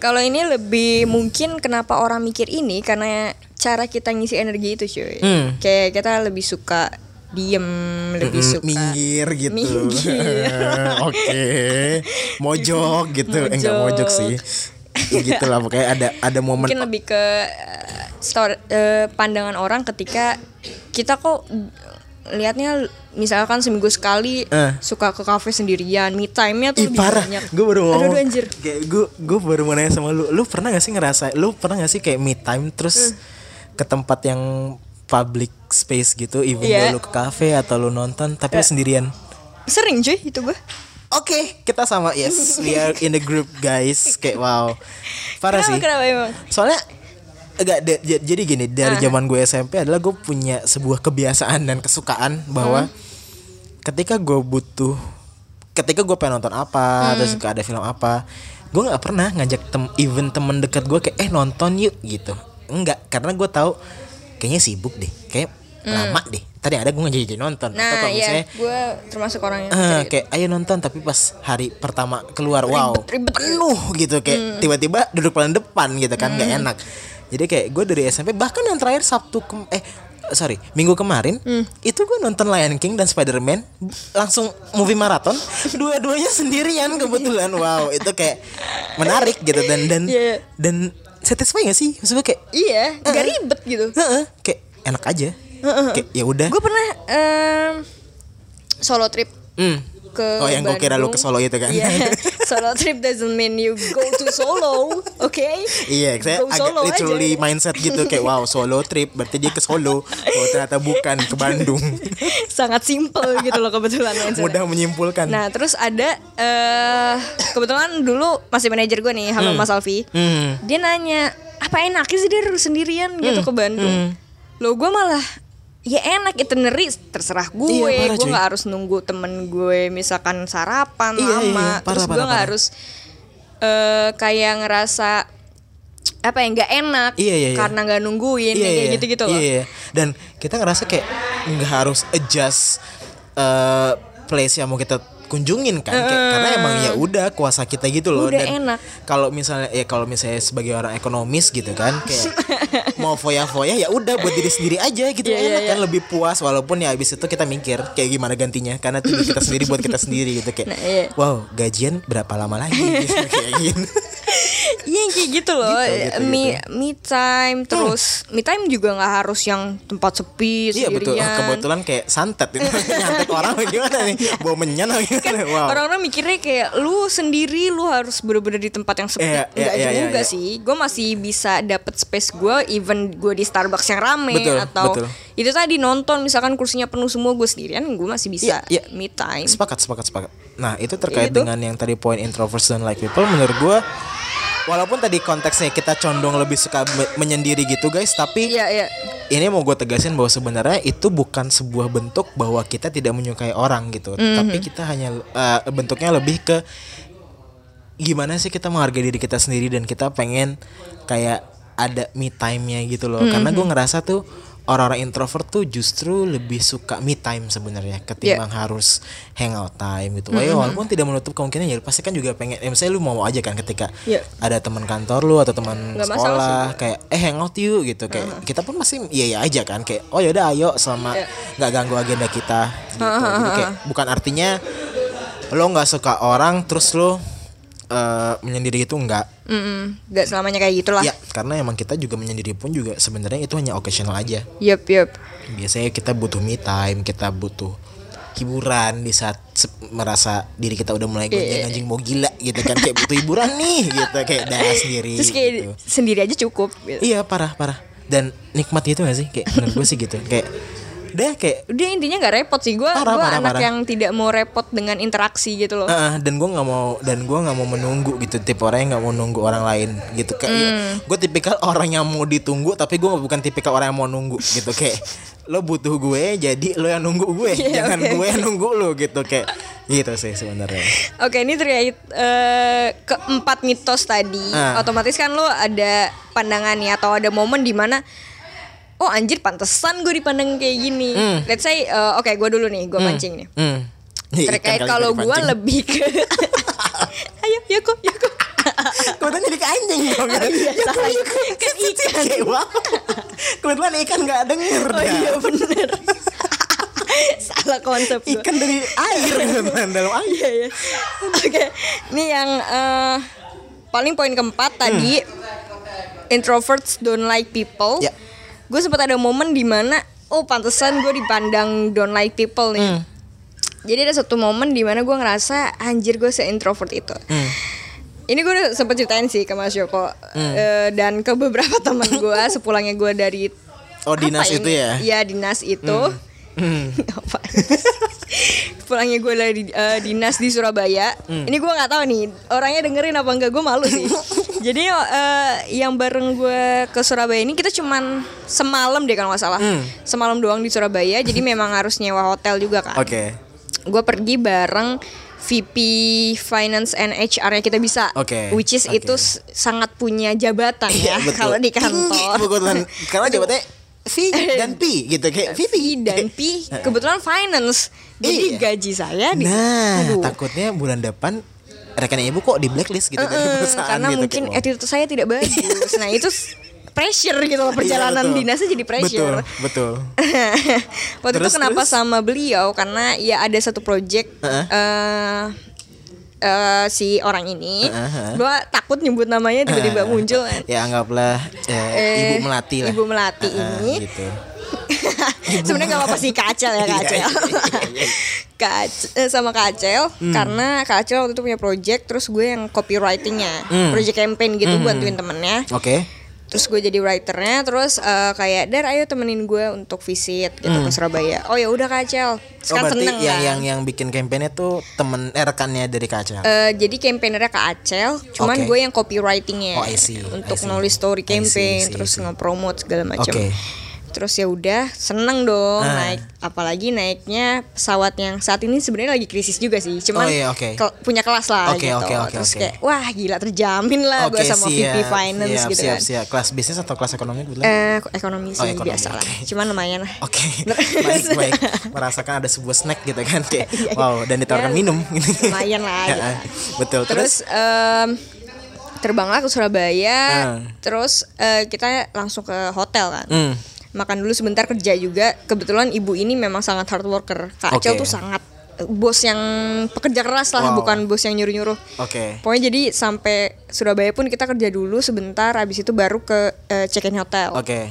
Kalau ini lebih mungkin kenapa orang mikir ini karena cara kita ngisi energi itu cuy. Hmm. Kayak kita lebih suka diem, lebih suka minggir gitu Minggir. oke mojok gitu Eh, enggak Mojok. mojok sih gitu lah pokoknya ada ada momen mungkin lebih ke eh, stor- eh, pandangan orang ketika kita kok lihatnya misalkan seminggu sekali Eh. suka ke kafe sendirian, me time-nya tuh Ih lebih parah, banyak. gue baru ngomong. aduh, anjir. Kayak gue gue baru mau nanya sama lu. Lu pernah gak sih ngerasa Lu pernah gak sih kayak me time Terus ke tempat yang public space gitu Even though lu ke cafe atau lu nonton Tapi lu sendirian? Sering cuy itu gue. Oke kita sama. Yes we are in the group guys. Kayak wow. Parah Kenapa sih. kenapa emang? Soalnya Enggak, j- jadi gini dari zaman gue SMP adalah gue punya sebuah kebiasaan dan kesukaan bahwa ketika gue butuh ketika gue pengen nonton apa atau suka ada film apa gue nggak pernah ngajak tem even temen dekat gue kayak eh nonton yuk gitu. Enggak karena gue tahu kayaknya sibuk deh kayak lama deh. Tadi ada gue ngajak nonton. Atau Nah, kalau iya, misalnya gue termasuk orang yang eh, kayak ayo nonton tapi pas hari pertama keluar wow ribet. Hmm. penuh gitu. Kayak tiba-tiba duduk paling depan gitu kan nggak enak jadi kayak gue dari SMP bahkan yang terakhir Sabtu ke eh sorry minggu kemarin Hmm. itu gue nonton Lion King dan Spider-Man langsung movie maraton dua-duanya sendirian kebetulan. Wow itu kayak menarik gitu. Dan dan Iya. dan satisfy gak sih? Maksudnya kayak Iya, gak ribet gitu. Heeh, kayak enak aja. Kayak ya udah. Gue pernah em, solo trip Hmm. ke oh yang gue kira lu ke Solo itu kan. Iya, solo trip doesn't mean you go to Solo, oke? Iya, saya Go agak solo literally aja. mindset gitu kayak wow solo trip berarti dia ke Solo. Oh ternyata bukan ke Bandung. Sangat simple gitu loh kebetulan mindsetnya. Mudah menyimpulkan. Nah, terus ada eh kebetulan dulu masih manajer gue nih, halo Mas Alfi. Hmm. Dia nanya, "Apa enaknya sih dia harus sendirian gitu ke Bandung?" Loh, gue malah ya enak itinerary terserah gue, Iya, parah, gue nggak harus nunggu temen gue misalkan sarapan Iya, iya, lama, parah, terus gue nggak harus eh kayak ngerasa apa ya nggak enak Iya, iya, iya. karena nggak nungguin Iya, kayak iya. gitu gitu loh. Iya, iya. Dan kita ngerasa kayak nggak harus adjust eh, place yang mau kita kunjungin kan kayak, karena emang ya udah kuasa kita gitu loh. Udah dan enak. kalau misalnya ya kalau misalnya sebagai orang ekonomis gitu kan kayak mau foya-foya ya udah buat diri sendiri aja gitu. Iya, iya, enak kan lebih puas walaupun ya habis itu kita mikir kayak gimana gantinya karena tujuan kita sendiri buat kita sendiri gitu kayak Nah, iya. wow gajian berapa lama lagi? Gitu, kayak gitu Iya kayak gitu loh Gitu, gitu, Hmm. me me time terus me time juga nggak harus yang tempat sepi Iya betul. sendirian. Kebetulan kayak santet itu. Nyantet orang gimana nih? Bawa menyan gimana? Kan wow. Orang-orang mikirnya kayak lu sendiri lu harus bener-bener di tempat yang sepi. Iya, iya, Enggak iya, juga iya, iya. sih. Gue masih bisa dapet space gue even gue di Starbucks yang rame Betul, atau betul. itu tadi nonton misalkan kursinya penuh semua gue sendirian gue masih bisa Iya, iya. me time. Sepakat, sepakat, sepakat. Nah itu terkait Itu. dengan yang tadi poin introverts dan like people menurut gue Walaupun tadi konteksnya kita condong lebih suka me- menyendiri gitu guys Tapi Iya iya. ini mau gue tegasin bahwa sebenarnya itu bukan sebuah bentuk bahwa kita tidak menyukai orang gitu Tapi kita hanya eh, bentuknya lebih ke gimana sih kita menghargai diri kita sendiri dan kita pengen kayak ada me time-nya gitu loh. Karena gue ngerasa tuh orang-orang introvert tuh justru lebih suka me time sebenarnya ketimbang harus hangout time gitu. Wah, ya walaupun tidak menutup kemungkinan ya pasti kan juga pengen ya misalnya lu mau aja kan ketika Iya. ada teman kantor lu atau teman sekolah kayak eh hangout yuk gitu. Kayak kita pun masih iya iya aja kan. Kayak oh yaudah ayo selama nggak ganggu agenda kita gitu. Jadi kayak bukan artinya lo nggak suka orang terus lo eh, menyendiri itu enggak Mm-mm. Nggak selamanya kayak gitulah. ya karena emang kita juga menyendiri pun juga sebenarnya itu hanya occasional aja Yup yup. biasanya kita butuh me time kita butuh hiburan di saat merasa diri kita udah mulai gonjang anjing mau gila gitu kan kayak butuh hiburan nih gitu kayak dah sendiri Terus kayak gitu. sendiri aja cukup. Gitu. iya parah parah dan nikmat gitu gak sih kayak menurut gue sih gitu kayak udah kayak Udah intinya nggak repot sih gue. Gue anak parah. yang tidak mau repot dengan interaksi gitu loh. Heeh, dan gue nggak mau dan gue nggak mau menunggu gitu tipe orang yang nggak mau nunggu orang lain gitu kayak Hmm. gue tipikal orang yang mau ditunggu tapi gue bukan tipikal orang yang mau nunggu gitu kayak lo butuh gue jadi lo yang nunggu gue Iya, jangan oke, gue yang nunggu lo gitu kayak gitu sih sebenarnya Oke ini terkait eh, keempat mitos tadi. Ah. Otomatis kan lo ada pandangannya atau ada momen di mana oh anjir pantesan gue dipandang kayak gini. Let's say eh, oke gue dulu nih gue mancing nih. hmm. Iya, ikan Terkait kali kalau gue lebih ke ayo ya kok ya kok. kebetulan jadi ke anjing dong Oh iya, Ya, salah. ya. Kan ikan. Kebetulan ikan nggak denger Oh dah. iya bener. Salah konsep gua. ikan dari air dalam air Iya ya. Oke, ini yang eh, paling poin keempat tadi introverts don't like people. Ya. Gue sempat ada momen di mana oh pantesan gue dipandang don't like people nih. Jadi ada satu momen di mana gue ngerasa anjir gue se introvert itu. Ini gue udah sempet ceritain sih ke Mas Joko eh, dan ke beberapa teman gue sepulangnya gue dari Oh, dinas itu ya? Iya dinas itu. Apa? Pulangnya gue dari eh, dinas di Surabaya. Ini gue nggak tahu nih orangnya dengerin apa enggak gue malu sih. Jadi eh, yang bareng gue ke Surabaya ini kita cuman semalam deh kalau nggak salah. Semalam doang di Surabaya. Jadi memang harus nyewa hotel juga kan. oke Gue pergi bareng VP Finance and HR-nya kita bisa. Oke, Which is oke. itu sangat punya jabatan ya Iya, betul. kalau di kantor. kebetulan. Karena jabatannya V dan P gitu kayak V dan P kebetulan finance. Jadi Iya. gaji saya di Nah, Aduh. takutnya bulan depan rekening ibu kok di blacklist gitu dari Eh, perusahaan karena gitu mungkin attitude saya tidak bagus. nah, itu pressure gitu loh perjalanan Iya, betul. dinasnya jadi pressure. Betul, betul. Waktu Terus, itu kenapa terus? sama beliau karena ya ada satu project Heeh. eh eh, si orang ini, Heeh. gua takut nyebut namanya tiba-tiba muncul. ya anggaplah eh, Eh, ibu melati lah. Ibu Melati Heeh, ini. gitu. Sebenarnya gak apa-apa sih Kacel ya Kacel. iya, iya, iya. Kac- eh, sama Kacel Hmm. karena Kacel waktu itu punya project terus gue yang copywritingnya, Hmm. project campaign gitu bantuin temennya. Oke. Terus gue jadi writernya, terus eh, kayak Dar ayo temenin gue untuk visit gitu ke Surabaya. Oh ya udah Kacel, Hmm. Oh sekarang berarti seneng yang kan? yang yang bikin kampanye tuh temen eh, rekannya dari kaca. Eh, jadi campaignernya Kak Acel, cuman Oke. gue yang copywritingnya Oh, I see, untuk I see. nulis story I see, I campaign, see, terus nge-promote segala macam. Oke. Terus ya udah seneng dong Ah. naik, apalagi naiknya pesawat yang saat ini sebenarnya lagi krisis juga sih, cuman Oh, iya, oke. ke- punya kelas lah Oke, gitu. oke, oke, terus oke. kayak wah gila terjamin lah gue sama VP Finance siap, gitu siap, kan. siap. Kelas bisnis atau kelas ekonomi kebetulan? Eh, ekonomi Oh, sih ekonomi, biasa lah, oke. cuman lumayan lah. Oke, baik baik. Merasakan ada sebuah snack gitu kan kayak Iya, iya. wow dan ditawarkan Ya, minum lumayan lah, Ya, gitu. Betul. Terus, Terus em, terbanglah ke Surabaya, Ah. terus eh, kita langsung ke hotel kan. Hmm. Makan dulu sebentar kerja juga. Kebetulan ibu ini memang sangat hard worker. Kak Oke. Acel tuh sangat eh, bos yang pekerja keras lah, Wow. bukan bos yang nyuruh-nyuruh. Oke. Pokoknya jadi sampai Surabaya pun kita kerja dulu sebentar, habis itu baru ke eh, check-in hotel. Oke.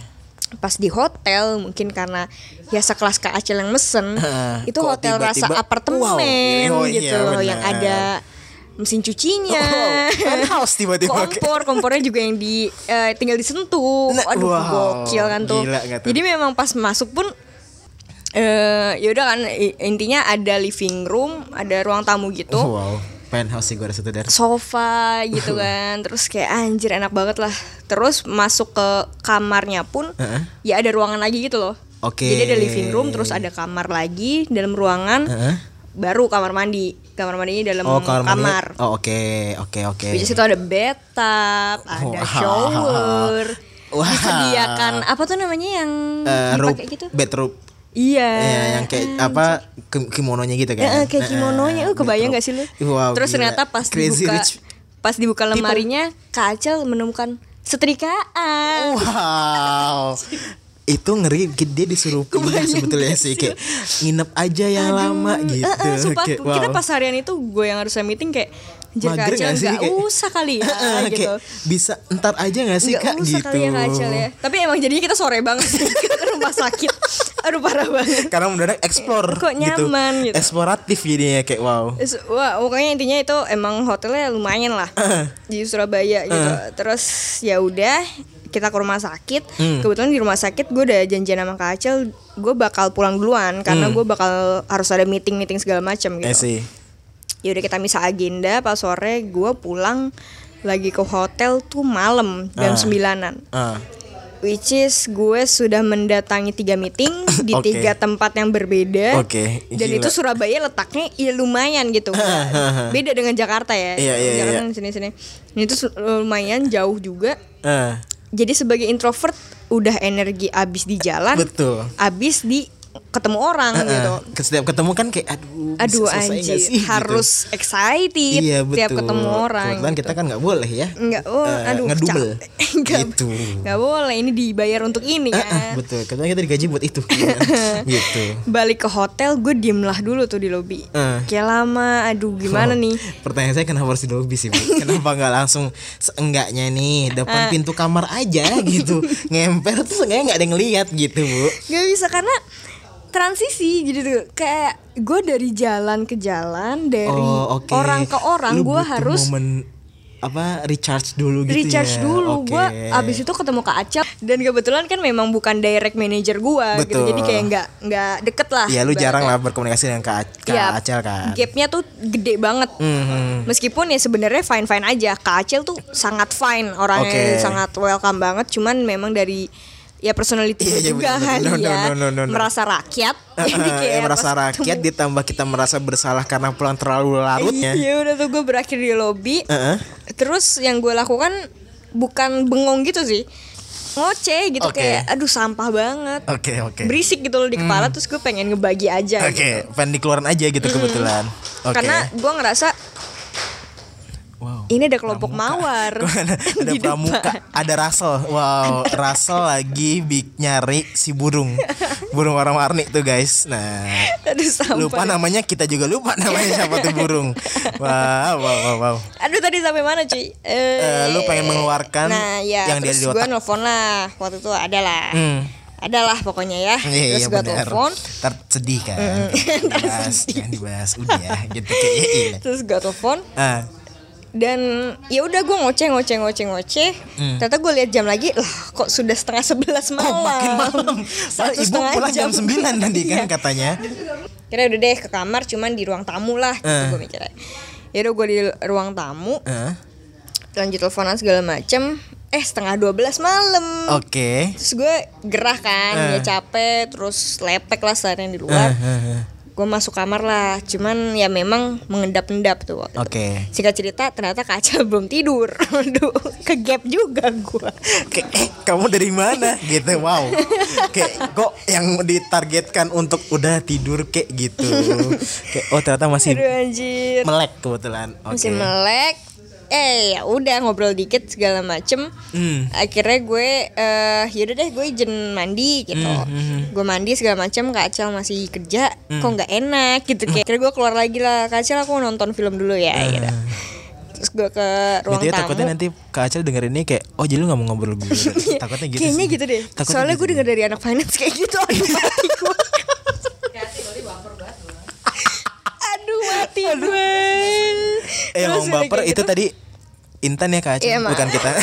Pas di hotel mungkin karena ya sekelas Kak Acel yang mesen, itu Kok hotel rasa tiba-tiba- apartemen Wow. Oh, iya, gitu loh, yang ada mesin cucinya. Oh, penthouse tiba-tiba. kompor kompornya juga yang di eh, tinggal disentuh Nah, aduh wow, gokil kan tuh gila tuh? jadi memang pas masuk pun eh yaudah kan intinya ada living room ada ruang tamu gitu Wow. Penthouse sih gue rasa dari. sofa gitu kan terus kayak anjir enak banget lah terus masuk ke kamarnya pun Heeh. ya ada ruangan lagi gitu loh Oke. jadi ada living room terus ada kamar lagi dalam ruangan Heeh. baru kamar mandi kamar mandinya dalam Oh, kamar. kamar Oh, oke, oke, oke. Which is itu ada bathtub, ada Wow. shower, Wow. disediakan apa tuh namanya yang robe, dipakai gitu? bedroom. Iya. Iya, yang kayak apa ki- kimononya gitu kan. Eh, eh, kayak kimononya, Eh, uh, kebayang gak sih lu? Wow, Terus gila. ternyata pas Crazy dibuka, rich. pas dibuka lemarinya, Kak Acel menemukan setrikaan. Wow. Itu ngeri dia disuruh pindah sebetulnya sih kayak nginep aja yang lama gitu. Eh, eh, sumpah, Kayak, kita wow. pas harian itu gue yang harusnya meeting kayak Mager nggak sih? Kayak- usah kali ya eh, gitu. kayak bisa ntar aja gak sih Nggak kak? usah gitu kali ya Kak Acel ya. Tapi emang jadinya kita sore banget sih. Ke rumah sakit. Aduh parah banget. Karena mendadak explore Kok nyaman gitu. eksploratif jadinya kayak wow. Wah, pokoknya intinya itu emang hotelnya lumayan lah. Di Surabaya gitu. Terus ya udah kita ke rumah sakit. Hmm. Kebetulan di rumah sakit gue udah janjian sama Kak Acel, gue bakal pulang duluan karena gue bakal harus ada meeting meeting segala macam Hmm. Gitu. Ya udah kita misah agenda. Pas sore gue pulang lagi ke hotel tuh malam jam Ah. sembilanan. Ah. Which is gue sudah mendatangi tiga meeting di Oke. tiga tempat yang berbeda. Oke, Dan gila. itu Surabaya letaknya ya lumayan gitu. Beda dengan Jakarta ya. Iya, iya, Jakarta iya. kan sini-sini. Ini tuh lumayan jauh juga. Eh, Jadi sebagai introvert udah energi abis di jalan, betul. abis di ketemu orang Eh, gitu. ke- setiap ketemu kan kayak aduh bisa Aduh nggak anjir, sih, gitu. harus excited iya betul tiap ketemu orang. kebetulan gitu. kita kan nggak boleh ya Enggak, oh, Eh, aduh. Enggak, gitu enggak boleh, ini dibayar untuk ini Eh, eh, kan. betul kebetulan kita digaji buat itu gitu Balik ke hotel, gue diem lah dulu tuh di lobi. Eh. Kayak lama, aduh gimana Oh, nih? Pertanyaan saya kenapa harus di lobby sih bu? Kenapa nggak langsung seenggaknya nih depan pintu kamar aja gitu Ngemper tuh seenggaknya nggak ada yang ngeliat gitu bu Gak bisa karena transisi gitu tuh kayak gue dari jalan ke jalan dari Oh oke orang ke orang gue harus momen apa recharge dulu gitu recharge ya dulu Oke. gue abis itu ketemu kak Acel dan kebetulan kan memang bukan direct manager gue gitu jadi kayak nggak nggak deket lah Ya lu jarang lah berkomunikasi dengan Kak, Kak Ya, Acel kan gapnya tuh gede banget Mhm. Meskipun ya sebenarnya fine fine aja, Kak Acel tuh sangat fine orangnya Oke. sangat welcome banget. Cuman memang dari ya personality Iya, iya, juga betul, kan betul. No, ya no, no, no, no. merasa rakyat. Jadi kayak merasa rakyat ketemu- ditambah kita merasa bersalah karena pulang terlalu larutnya. Iya udah tuh gue berakhir di lobby. Heeh. Terus yang gue lakukan bukan bengong gitu sih. ngoceh gitu Oke. kayak aduh sampah banget Oke oke. Hmm. berisik gitu loh di kepala terus gue pengen ngebagi aja Oke, gitu. pengen dikeluarin aja gitu kebetulan. Oke. karena gue ngerasa wow. ini ada kelompok mawar ada, pramuka, ada Russell. Wow, Russell lagi big nyari si burung. Burung warna-warni tuh, guys. Nah, aduh lupa namanya kita juga lupa namanya siapa tuh burung. Wow, wow, wow, wow. aduh tadi sampai mana cuy Eh, lu pengen mengeluarkan nah ya yang dia di gue otak. nelfon lah waktu itu ada lah Hmm. ada lah pokoknya ya Iya, terus iya gue telepon Ntar sedih kan. Dibahas, jangan dibahas. Udah ya, gitu kayak iya, iya. terus gue telepon Ah, dan ya udah gue ngoceh ngoceh ngoceh ngoceh ternyata gue lihat jam lagi lah kok sudah setengah sebelas malam Hmm. Oh, makin malam. Padahal ibu pulang jam 9 tadi kan Iya. katanya. kira udah deh ke kamar cuman di ruang tamu lah gitu Eh. gue mikirnya ya udah gue di ruang tamu Eh, lanjut teleponan segala macem eh setengah 12 malam Oke. terus gue gerah kan Eh. ya capek terus lepek lah seharian di luar Eh, eh, eh. Gue masuk kamar lah. Cuman ya memang mengendap-endap tuh. Oke. singkat cerita ternyata kaca belum tidur. Aduh ke gap juga gue Kayak eh kamu dari mana? Gitu wow. Kayak kok yang ditargetkan untuk udah tidur kayak gitu? Kayak oh ternyata masih aduh anjir. melek kebetulan. Oke. masih melek eh ya udah ngobrol dikit segala macem. Hmm. akhirnya gue eh yaudah deh gue izin mandi gitu. Hmm, gue mandi segala macem kak Acel masih kerja kok nggak enak gitu. Kayak akhirnya gue keluar lagi lah kak Acel aku mau nonton film dulu ya gitu. Terus gue ke ruang Gitu ya tamu. takutnya nanti Kak Acel denger ini kayak Oh jadi lu gak mau ngobrol gue. Takutnya gitu kayaknya sih. gitu deh. Takutnya soalnya gitu gue denger dari anak finance kayak gitu aduh mati gue aduh. Mati gue Eh Terus ngomong baper. kayak itu gitu, tadi Intan ya Kak Acel Iya, Bukan kita.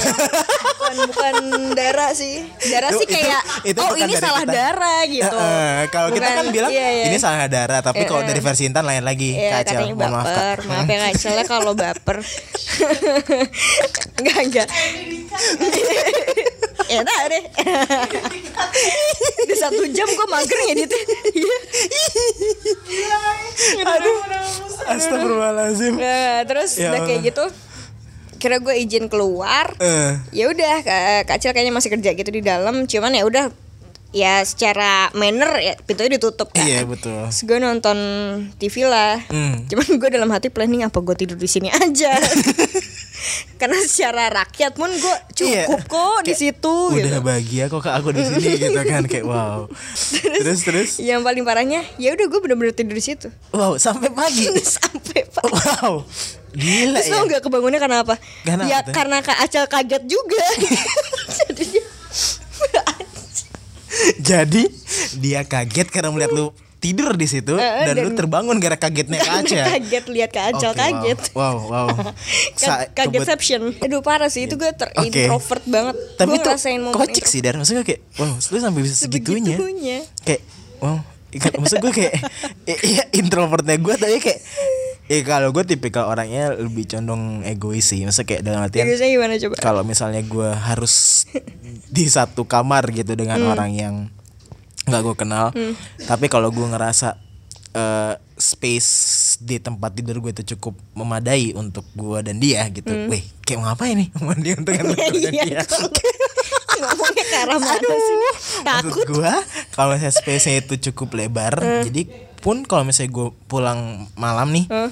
Bukan bukan darah sih. Darah sih kayak itu- itu oh ini salah kita. darah gitu. Eh, Kalau kita kan bilang iya, iya. Ini salah darah Tapi kalau Eh, dari versi Intan lain lagi Iya Kak Acel Mohon maaf Kak. baper. Maaf ya Kak kalau baper. Enggak enggak ya tak deh. Di satu jam gue mager ngeditnya Aduh. Astagfirullahaladzim. Nah, terus Ya udah kayak gitu kira gue izin keluar. Eh, ya udah Kak Kak kayaknya masih kerja gitu di dalam. Cuman ya udah ya secara manner ya pintunya ditutup kan Iya betul Terus gue nonton TV lah Hmm. cuman gue dalam hati planning apa gue tidur di sini aja karena secara rakyat pun gue cukup Iya. kok di situ Udah gitu bahagia kok kak aku di sini gitu kan kayak wow. Terus terus yang paling parahnya ya udah gue bener-bener tidur di situ wow sampai pagi. sampai pak wow. Gila Terus ya. tau gak kebangunnya karena apa? Karena ya apa karena Kak Acel kaget juga Jadi Jadi dia kaget karena melihat lu tidur di situ Eh, dan, lu dan- terbangun gara kagetnya Kak Aca. kaget lihat Acel Oke, kaget Wow, wow. wow. Sa- kagetception Aduh parah sih itu gue ter Oke. introvert banget Tapi Gue itu ngerasain momen kocik sih dan maksudnya kayak wow, lu sampai bisa segitunya. Sebegitunya. Kayak wow, maksud gue kayak iya introvertnya gue tapi kayak Eh kalau gue tipikal orangnya lebih condong egois sih, maksudnya kayak dalam artian Biasanya gimana coba? kalau misalnya gue harus di satu kamar gitu dengan Hmm. orang yang nggak gue kenal tapi kalau gue ngerasa eh, space di tempat tidur gue itu cukup memadai untuk gue dan dia gitu weh kayak mau ngapain nih mau dia untuk Hmm. Iya, dia Ngomongnya ke arah mana sih? maksud Takut gue kalau space-nya itu cukup lebar jadi pun kalau misalnya gue pulang malam nih Eh.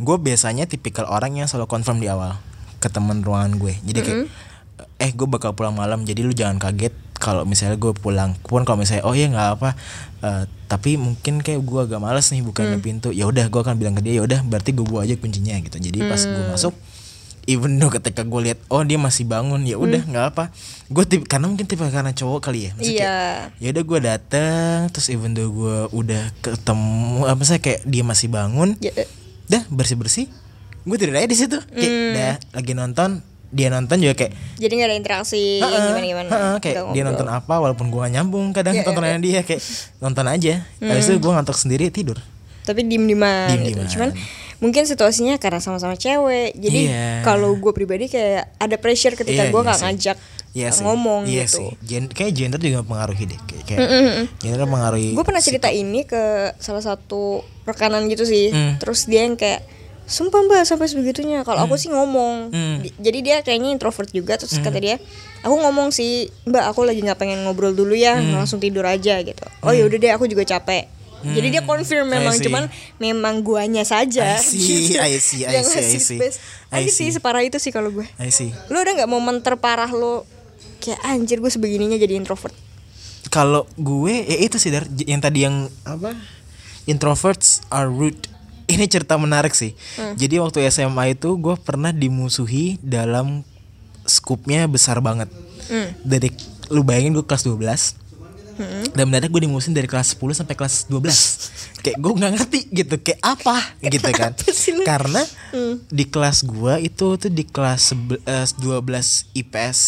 gue biasanya tipikal orang yang selalu confirm di awal ke temen ruangan gue. Jadi kayak eh gue bakal pulang malam jadi lu jangan kaget kalau misalnya gue pulang. Pun kalau misalnya oh ya nggak apa eh, tapi mungkin kayak gue agak males nih bukain pintu. Ya udah gue akan bilang ke dia ya udah berarti gue bawa aja kuncinya gitu. Jadi pas gue masuk even though ketika gue lihat oh dia masih bangun ya udah nggak apa. Gue tip karena mungkin tipe karena cowok kali ya Maksudnya kayak, Iya. ya udah gue dateng terus even though gue udah ketemu apa saya kayak dia masih bangun Ya, eh, dah bersih bersih gue tidur aja di situ. Kayak dah lagi nonton dia nonton juga kayak Jadi gak ada interaksi yang "Heeh, gimana-gimana heeh," kayak Nggak dia ngobrol. nonton apa walaupun gue gak nyambung kadang Iya, iya, tontonannya dia kayak nonton aja. Habis itu gue ngantuk sendiri tidur. Tapi diem-dieman gitu. Diem-dieman. Cuman mungkin situasinya karena sama-sama cewek Jadi Iya. kalau gue pribadi kayak ada pressure ketika Iya, gue iya gak sih. ngajak sih. ngomong iya gitu sih. Gen- kayak gender juga mempengaruhi deh kayak, kayak gender mempengaruhi Gue pernah cerita ini ke salah satu rekanan gitu sih Hmm. Terus dia yang kayak Sumpah mbak sampai sebegitunya. Kalau aku sih ngomong. Hmm. Di- Jadi dia kayaknya introvert juga. Terus kata dia, aku ngomong sih mbak aku lagi nggak pengen ngobrol dulu ya, Hmm. langsung tidur aja gitu. Oh ya udah deh aku juga capek. Jadi dia confirm I memang see. cuman memang guanya saja. I see, gitu. I see, I see, I see. I Aja sih see. separah itu sih kalau gue. I see. Lu ada nggak momen terparah lo kayak anjir gue sebegininya jadi introvert? Kalau gue ya itu sih Dar, yang tadi yang apa? Introverts are rude. Ini cerita menarik sih. Jadi waktu SMA itu gue pernah dimusuhi dalam skupnya besar banget. Dari lu bayangin gue kelas 12. Dan mendadak gue dimusuhin dari kelas 10 sampai kelas 12 Kayak gue nggak ngerti gitu Kayak apa gitu kan Karena di kelas gue itu tuh di kelas sebe- eh, 12 IPS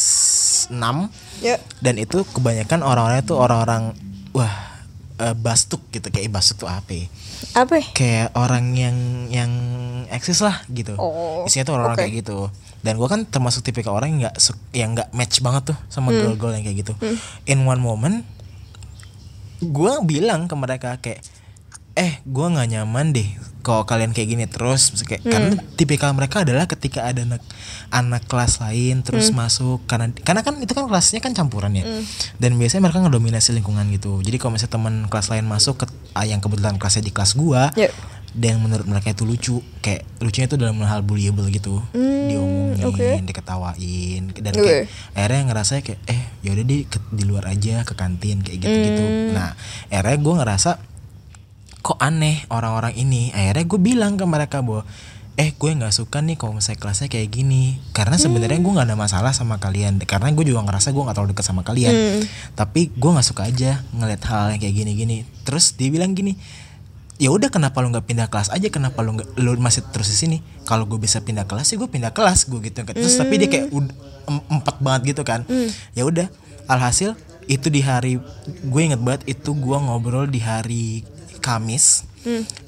6 Ya. dan itu kebanyakan orang-orangnya tuh orang-orang wah eh, bastuk gitu kayak bastuk tuh apa ya? Apa? ya? kayak orang yang yang eksis lah gitu Oh, isinya tuh orang-orang oke. kayak gitu dan gue kan termasuk tipikal orang yang nggak yang nggak match banget tuh sama Hmm. girl-girl yang kayak gitu in one moment gue bilang ke mereka kayak eh gue nggak nyaman deh kalau kalian kayak gini terus. Kayak karena tipikal mereka adalah ketika ada anak anak kelas lain terus masuk karena karena kan itu kan kelasnya kan campuran ya. Dan biasanya mereka ngedominasi lingkungan gitu. Jadi kalau misalnya teman kelas lain masuk ke ah, yang kebetulan kelasnya di kelas gua Ya. Dan menurut mereka itu lucu. Kayak lucunya itu dalam hal bullyable gitu. Diomongin oke. diketawain dan Oke. kayak akhirnya ngerasa kayak eh yaudah di ke- di luar aja ke kantin kayak gitu gitu nah akhirnya gue ngerasa kok aneh orang-orang ini. Akhirnya gue bilang ke mereka bahwa eh gue nggak suka nih kalau misalnya kelasnya kayak gini. Karena sebenarnya gue nggak ada masalah sama kalian. Karena gue juga ngerasa gue nggak terlalu dekat sama kalian. Tapi gue nggak suka aja ngeliat hal yang kayak gini-gini. Terus dia bilang gini ya udah kenapa lu nggak pindah kelas aja? Kenapa lu nggak lu masih terus di sini? Kalau gue bisa pindah kelas sih gue pindah kelas gue gitu terus tapi dia kayak em- empat banget gitu kan. Ya udah alhasil itu di hari gue inget banget itu gue ngobrol di hari Kamis.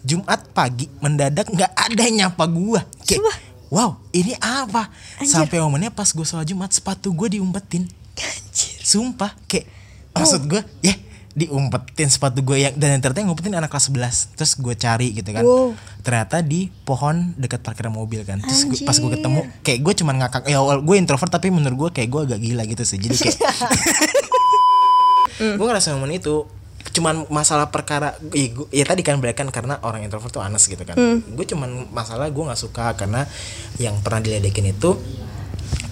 Jumat pagi mendadak nggak ada yang nyapa gue kayak Sumpah. wow ini apa? Anjir. sampai momennya pas gue sholat Jumat sepatu gue diumpetin. Anjir. Sumpah kayak maksud gue ya diumpetin sepatu gue yang dan yang ternyata ngumpetin anak kelas 11 terus gue cari gitu kan. Wow. ternyata di pohon dekat parkiran mobil kan. Terus gua- pas gue ketemu kayak gue cuman ngakak ya awal gue introvert tapi menurut gue kayak gue agak gila gitu sih. Jadi kayak gue ngerasa momen itu cuman masalah perkara ya, gua- ya tadi kan berarti kan karena orang introvert tuh anes gitu kan. Gue cuman masalah gue nggak suka karena yang pernah diledekin itu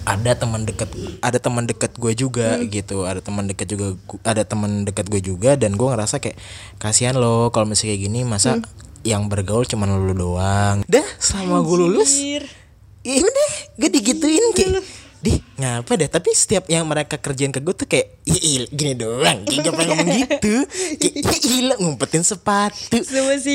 ada teman dekat ada teman dekat gue juga gitu. Ada teman dekat juga ada teman dekat gue juga dan gue ngerasa kayak kasihan lo kalau misalnya kayak gini masa yang bergaul cuman lo doang. Dah selama gue lulus ya udah gue digituin kayak di ngapa deh? Tapi setiap yang mereka kerjain ke gue tuh kayak "Ih, il- gini doang. Gak pernah ngomong gitu. "Ya gila ngumpetin sepatu.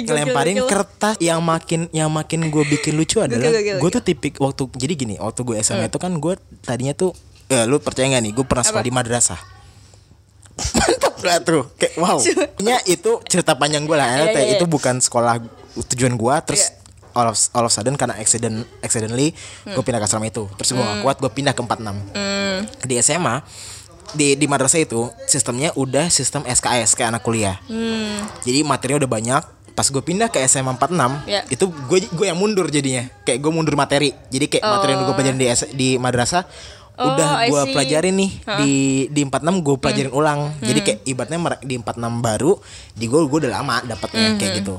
Ngelemparin kertas. Yang makin yang makin gue bikin lucu adalah gue tuh tipik waktu jadi gini waktu gue SMA itu kan gue tadinya tuh eh, lu percaya gak nih? Gue pernah sekolah di madrasah. Mantap lah tuh. Kayak wow. Itu cerita panjang gue lah ya. Iya, Kayak iya, itu iya. bukan sekolah tujuan gue terus Iya. All of all of sudden karena accident accidentally Hmm. gue pindah ke asrama itu. Terus gue gak kuat gue pindah ke 46 di SMA di di madrasah itu sistemnya udah sistem SKS kayak anak kuliah. Hmm. jadi materinya udah banyak. Pas gue pindah ke SMA 46 Ya. itu gue gue yang mundur jadinya. Kayak gue mundur materi. Jadi kayak materi yang gue pelajarin di di madrasah Oh, udah gue. Hmm. pelajarin nih di di 46 gue pelajarin ulang. Jadi kayak ibaratnya di 46 baru di gue gue udah lama dapatnya Hmm. kayak gitu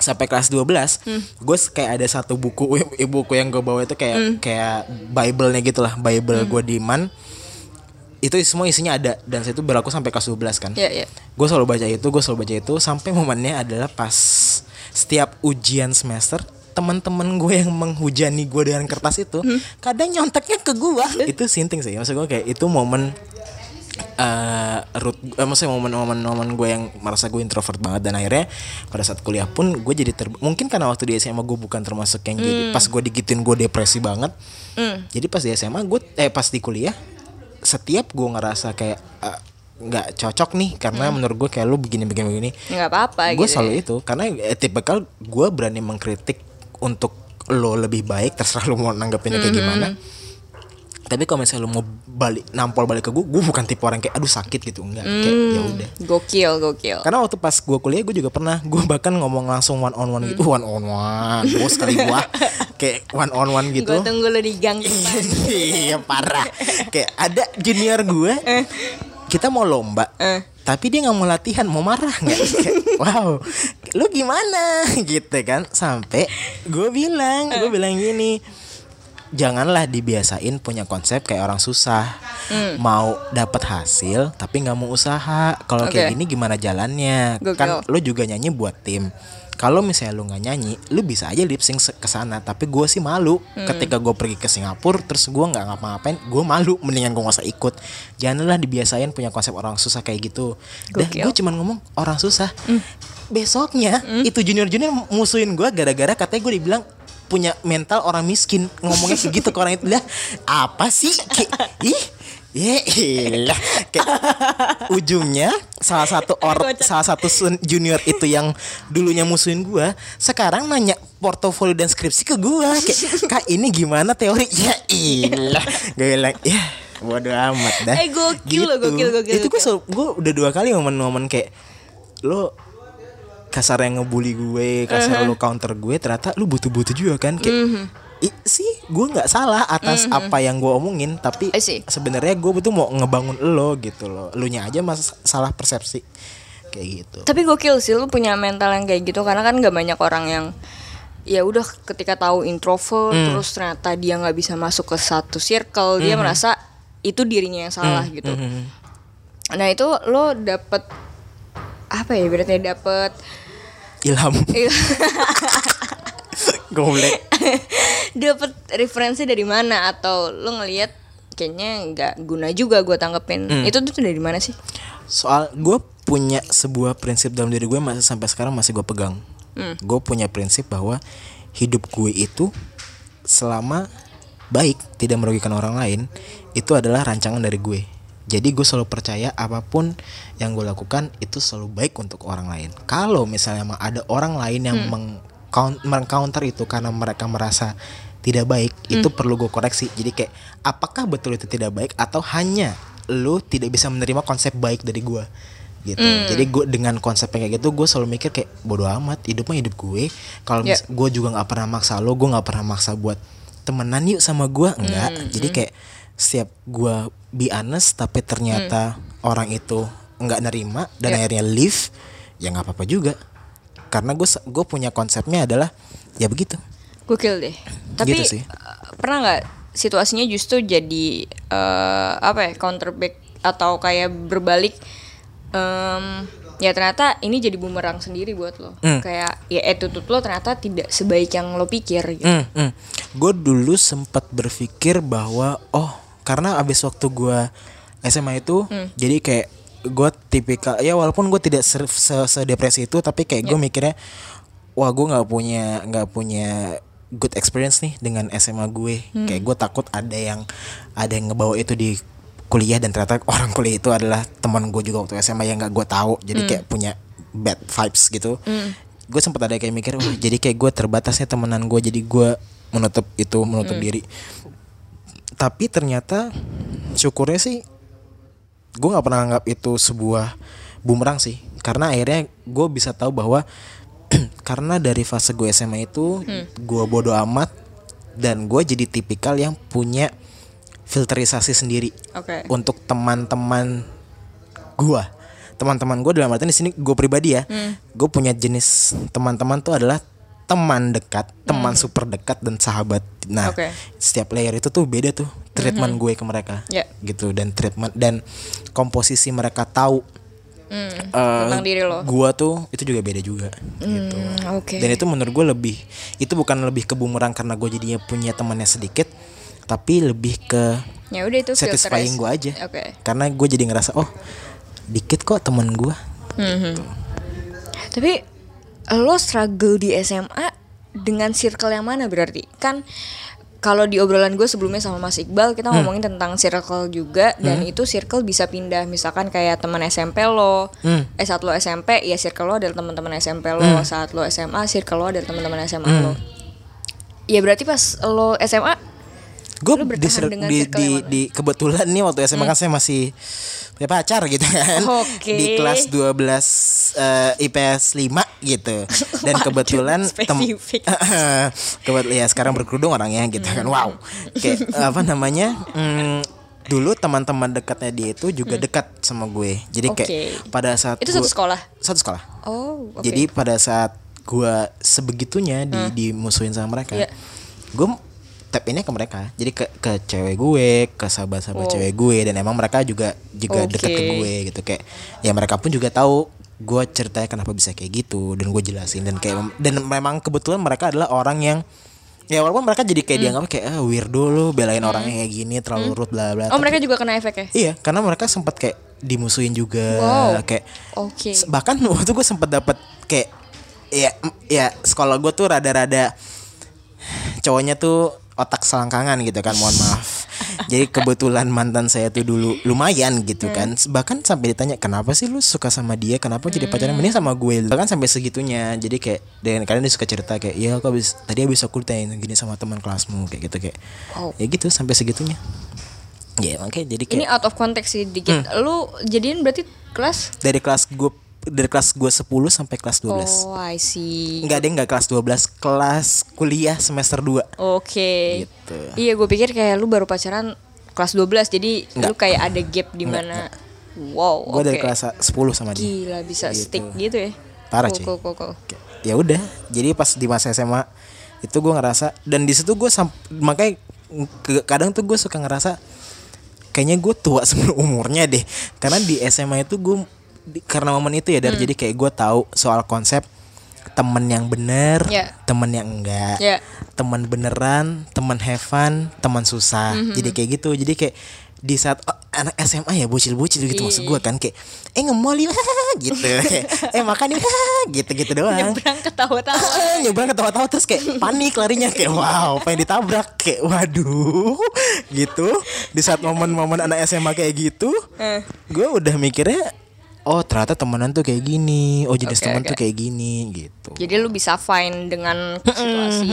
sampai kelas 12 gue kayak ada satu buku buku yang gue bawa itu kayak Hmm. kayak bible-nya gitu lah bible gue di man. Itu semua isinya ada dan itu berlaku sampai kelas 12 kan. Ya, ya. gue selalu baca itu gue selalu baca itu sampai momennya adalah pas setiap ujian semester teman-teman gue yang menghujani gue dengan kertas itu kadang nyonteknya ke gue itu sinting sih maksud gue kayak itu momen eh root eh, maksudnya momen-momen momen gue yang merasa gue introvert banget dan akhirnya pada saat kuliah pun gue jadi ter mungkin karena waktu di SMA gue bukan termasuk yang jadi pas gue digituin gue depresi banget. Jadi pas di SMA gue eh pas di kuliah setiap gue ngerasa kayak eh, nggak cocok nih karena menurut gue kayak lu begini begini begini. Nggak apa-apa gue gitu selalu ya. itu karena eh, tipikal gue berani mengkritik untuk lo lebih baik terserah lo mau nanggepinnya kayak gimana. Tapi kalau misalnya lu mau balik nampol balik ke gue gue bukan tipe orang kayak aduh sakit gitu. Enggak kayak ya udah. Gokil, gokil. karena waktu pas gue kuliah gue juga pernah gue bahkan ngomong langsung one on one gitu. One on one bos kali gue kayak one on one gitu. Gue tunggu lu di gang iya parah. Kayak ada junior gue kita mau lomba Eh. tapi dia nggak mau latihan mau marah nggak? Wow lu gimana? Gitu kan. Sampai gue bilang gue bilang gini janganlah dibiasain punya konsep kayak orang susah. Mau dapat hasil tapi nggak mau usaha. Kalau kayak Oke. gini gimana jalannya? Kan lu juga nyanyi buat tim. Kalau misalnya lu nggak nyanyi lu bisa aja lip sync ke sana. Tapi gue sih malu. Ketika gue pergi ke Singapura terus gue nggak ngapa-ngapain gue malu. Mendingan gue nggak usah ikut. Janganlah dibiasain punya konsep orang susah kayak gitu. Dah gue cuman ngomong orang susah. Besoknya itu junior junior musuhin gue gara-gara katanya gue dibilang punya mental orang miskin ngomongnya segitu ke orang itu. Lah apa sih? Kayak, ih Ya ilah. Kayak ujungnya salah satu orang salah satu junior itu yang dulunya musuhin gua sekarang nanya portofolio dan skripsi ke gua. Kayak kak ini gimana teori? Ya ilah. Gue bilang ya bodo amat dah. Eh, gokil loh, gokil, gokil, itu gue gue udah dua kali momen-momen kayak lo kasar yang ngebully gue kasar Uh-huh. lo counter gue ternyata lu butuh-butuh juga kan kayak Mm-hmm. "Ih, sih gue nggak salah atas apa yang gue omongin tapi I sebenarnya gue betul mau ngebangun lo gitu loh. Lu nya aja mas salah persepsi. Kayak gitu. Tapi gokil sih lu punya mental yang kayak gitu karena kan gak banyak orang yang ya udah ketika tahu introvert terus ternyata dia nggak bisa masuk ke satu circle dia merasa itu dirinya yang salah gitu. Nah itu lo dapet apa ya berarti dapet ilham. Goblek. Dapet referensi dari mana? Atau lo ngelihat kayaknya nggak guna juga gue tanggepin. Itu tuh dari mana sih? soal gue punya sebuah prinsip dalam diri gue masih sampai sekarang masih gue pegang. Gue punya prinsip bahwa hidup gue itu selama baik tidak merugikan orang lain itu adalah rancangan dari gue jadi gue selalu percaya apa pun yang gue lakukan itu selalu baik untuk orang lain. Kalau misalnya emang ada orang lain yang meng counter itu karena mereka merasa tidak baik itu perlu gue koreksi. Jadi kayak apakah betul itu tidak baik atau hanya lu tidak bisa menerima konsep baik dari gue gitu. Jadi gue dengan konsep kayak gitu gue selalu mikir kayak bodo amat hidupnya hidup gue. Kalau mis- gue juga nggak pernah maksa lo gue nggak pernah maksa buat temenan yuk sama gue enggak jadi kayak setiap gue be honest tapi ternyata orang itu nggak nerima dan Ya. akhirnya leave ya nggak apa-apa juga karena gue gue punya konsepnya adalah ya begitu Gokil deh. Tapi Gitu sih. eh, pernah nggak situasinya justru jadi eh, apa ya counterback atau kayak berbalik? em, ya ternyata ini jadi bumerang sendiri buat lo. Hmm. Kayak ya attitude lo ternyata tidak sebaik yang lo pikir gitu. Hmm, Gue dulu sempat berpikir bahwa oh karena abis waktu gue SMA itu Hmm. jadi kayak gue tipikal ya walaupun gue tidak se, se- sedepresi itu tapi kayak Ya. gue mikirnya wah gue nggak punya nggak punya good experience nih dengan SMA gue Hmm. kayak gue takut ada yang ada yang ngebawa itu di kuliah dan ternyata orang kuliah itu adalah teman gue juga waktu SMA yang nggak gue tahu jadi Hmm. kayak punya bad vibes gitu gue sempat ada kayak mikir wah jadi kayak gue terbatasnya temenan gue jadi gue menutup itu menutup diri tapi ternyata syukurnya sih gue nggak pernah anggap itu sebuah bumerang sih. Karena akhirnya gue bisa tahu bahwa karena dari fase gue SMA itu gue bodoh amat dan gue jadi tipikal yang punya filterisasi sendiri Oke. untuk teman-teman gue teman-teman gue dalam artian di sini gue pribadi ya. Gue punya jenis teman-teman tuh adalah teman dekat teman super dekat dan sahabat nah Oke. setiap layer itu tuh beda tuh treatment gue ke mereka Ya. gitu dan treatment dan komposisi mereka tahu Hmm, eh, tentang diri lo. gua tuh itu juga beda juga gitu Hmm, Oke. dan itu menurut gue lebih itu bukan lebih ke bumerang karena gue jadinya punya temannya sedikit tapi lebih ke Ya udah itu satisfying gue aja Oke. karena gue jadi ngerasa oh dikit kok temen gue Mhm. Tapi lo struggle di SMA dengan circle yang mana berarti? Kan kalau di obrolan gue sebelumnya sama Mas Iqbal kita ngomongin tentang circle juga dan itu circle bisa pindah. Misalkan kayak teman SMP lo, eh saat lo SMP ya circle lo adalah teman-teman SMP lo, saat lo SMA circle lo adalah teman-teman SMA lo. Ya berarti pas lo SMA gue di, di, di? Hmm. di kebetulan nih waktu SMA kan saya masih punya pacar gitu kan Oke. di kelas 12 eh, IPS 5 gitu dan kebetulan spesifik. kebetulan ya sekarang berkerudung orangnya gitu kan wow kayak apa namanya hmm, dulu teman-teman dekatnya dia itu juga dekat sama gue jadi kayak Hmm. Oke. pada saat Itu gua- satu sekolah. satu sekolah Oh, oke. jadi pada saat gua sebegitunya di dimusuhin sama mereka, Iya. gue tap ini ke mereka. Jadi ke ke cewek gue, ke sahabat-sahabat Oh. cewek gue dan emang mereka juga juga Oke. deket ke gue gitu kayak ya mereka pun juga tahu gue ceritanya kenapa bisa kayak gitu dan gue jelasin dan kayak dan memang kebetulan mereka adalah orang yang ya walaupun mereka jadi Hmm. kayak dianggap kayak ah, weirdo lo belain orangnya kayak gini terlalu rude bla bla Oh, Tapi- mereka juga kena efek ya? Iya, karena mereka sempat kayak dimusuhin juga, Wow. kayak Oke. s- bahkan waktu gue sempat dapat kayak ya ya sekolah gue tuh rada-rada cowoknya tuh otak selangkangan gitu kan, mohon maaf. Jadi kebetulan mantan saya tuh dulu lumayan gitu kan, bahkan sampai ditanya kenapa sih lu suka sama dia, kenapa jadi pacaran mending sama gue, bahkan sampai segitunya. Jadi kayak dan kalian dia suka cerita kayak, ya aku habis tadi habis aku ditanya gini sama teman kelasmu kayak gitu kayak, Wow. ya gitu sampai segitunya. Ya makanya jadi kayak Ini out of context sih dikit. Hmm. Lu jadian berarti kelas? dari kelas gue dari kelas gue 10 sampai kelas 12 Oh, I see. Enggak deh enggak kelas 12 kelas kuliah semester 2 Oke. Gitu. Iya, gue pikir kayak lu baru pacaran kelas 12 jadi lu Enggak. kayak ada gap di mana. Wow, gue oke. dari kelas 10 sama dia Gila bisa Gitu. stick gitu ya. Parah, Cool, cuy. cool, cool, cool. Kayak, ya udah jadi pas di masa SMA itu gue ngerasa dan di situ gue makanya kadang tuh gue suka ngerasa kayaknya gue tua sebelum umurnya deh karena di SMA itu gue di- karena momen itu ya Hmm. dari jadi kayak gue tahu soal konsep temen yang bener Ya. temen yang enggak Ya. teman beneran teman have fun teman susah Mhm. jadi kayak gitu jadi kayak di saat oh, anak SMA ya bocil-bocil gitu maksud Iya. gue kan kayak eh nge-mall yuk gitu eh makan gitu gitu doang Nyebrang ketawa-tawa. Ah, nyebrang ketawa-tawa terus kayak panik larinya kayak wow pengen ditabrak kayak waduh gitu di saat momen-momen anak SMA kayak gitu Eh. gue udah mikirnya oh ternyata temenan tuh kayak gini oh jenis Oke, teman oke. tuh kayak gini gitu Jadi lu bisa fine dengan situasi.